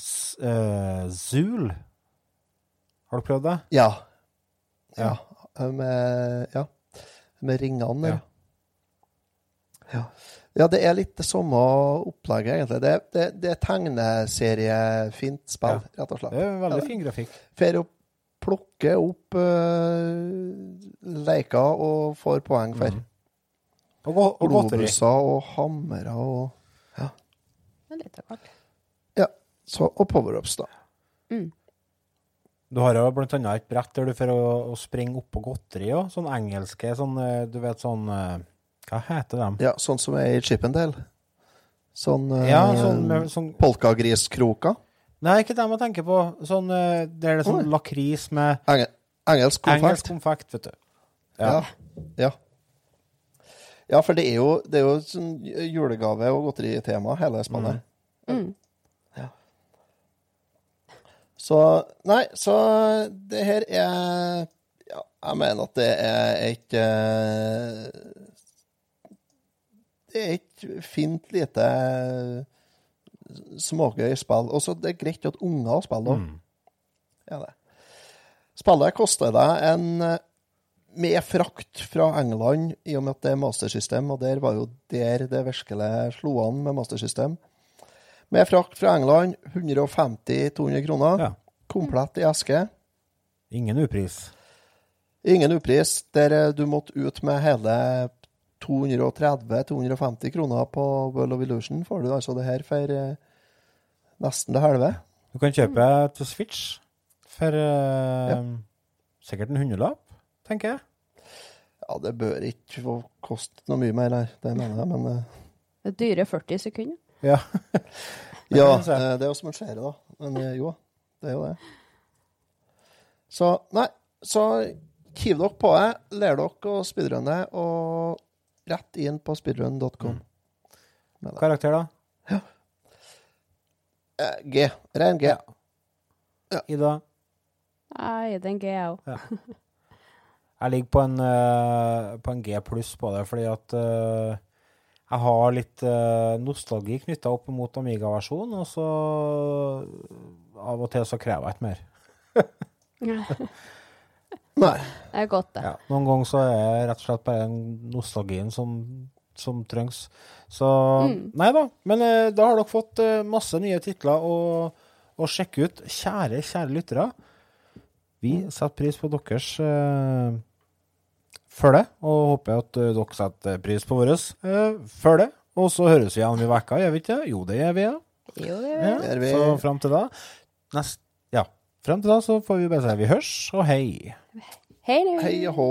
uh, eh, Zool. Har du prøvd det? Ja. Ja. Ja. Med, ja. med ringene der. Ja. Ja. ja, det er litt det samme opplegget, egentlig. Det, det, det er tegneseriefint spill, rett og slett. Det er veldig Ja. fin grafikk. For å plukke opp uh, leker og får poeng for. Mm. Og, og, og og hammere og litt av hvert. Ja. Så, og power-ups, da. Du har jo blant annet et brett der du får å, å springe opp på godteri òg. Sånn engelske, sånn eh, du vet sånn eh, Hva heter dem? Ja, sånn som er i Chippendale. Sånn, uh, Ja, sånn, med, sånn polkagriskroker. Nei, ikke dem jeg tenker på. Sånn det er det sånn lakris med Enge, engelsk konfekt. engelsk konfekt, vet du. Ja. ja. Ja, for det er jo, det er jo sånn julegave- og godteritema, hele spannet. Mm. Så Nei, så det her er Ja, jeg mener at det er et eh, Det er et fint, lite smågøy spill. Og så det er greit at unger spiller òg. Mm. Ja, det. Spillet koster deg en med frakt fra England, i og med at det er mastersystem, og der var jo der det virkelig slo an med mastersystem. Med frakt fra England 150-200 kroner. Ja. Komplett i eske. Ingen upris. Ingen upris, der eh, du måtte ut med hele 230-250 kroner på World of Illusion. Får du altså det her for eh, nesten det halve. Du kan kjøpe til Switch for eh, sikkert en hundrelapp, tenker jeg. Ja, det bør ikke koste noe mye mer det mener jeg, men eh, Det dyre 40 sekunder. Ja. Ja, eh, det er jo som en skjære, da. Men eh, jo, det er jo det. Så nei, så hiv dere på det, lær dere å speedrunne, og rett inn på speedrun.com. Mm. Karakter, da? Ja. G. Ren G. Ida? Nei, det er en G, jeg òg. Jeg ligger på en, uh, på en G pluss på det, fordi at eh, jeg har litt eh, nostalgi knytta opp mot Amiga-versjonen, og så av og til så krever jeg ikke mer. Nei. Det er godt, det. Ja, noen ganger så er det rett og slett bare nostalgien som, som trengs. Så Nei da. Men eh, da har dere fått eh, masse nye titler å, å sjekke ut. Kjære, kjære lyttere. Vi setter pris på deres uh, følge, og håper at eh, dere setter pris på vårt uh, følge. Og så høres vi igjen om en uke, gjør vi ikke det? Jo, det gjør vi, ja. Jo, det. Det gjør vi. Så fram til da nest, Ja. Fram til da så får vi bare si vi hørs, og hei. Hei, du. Hei og hå.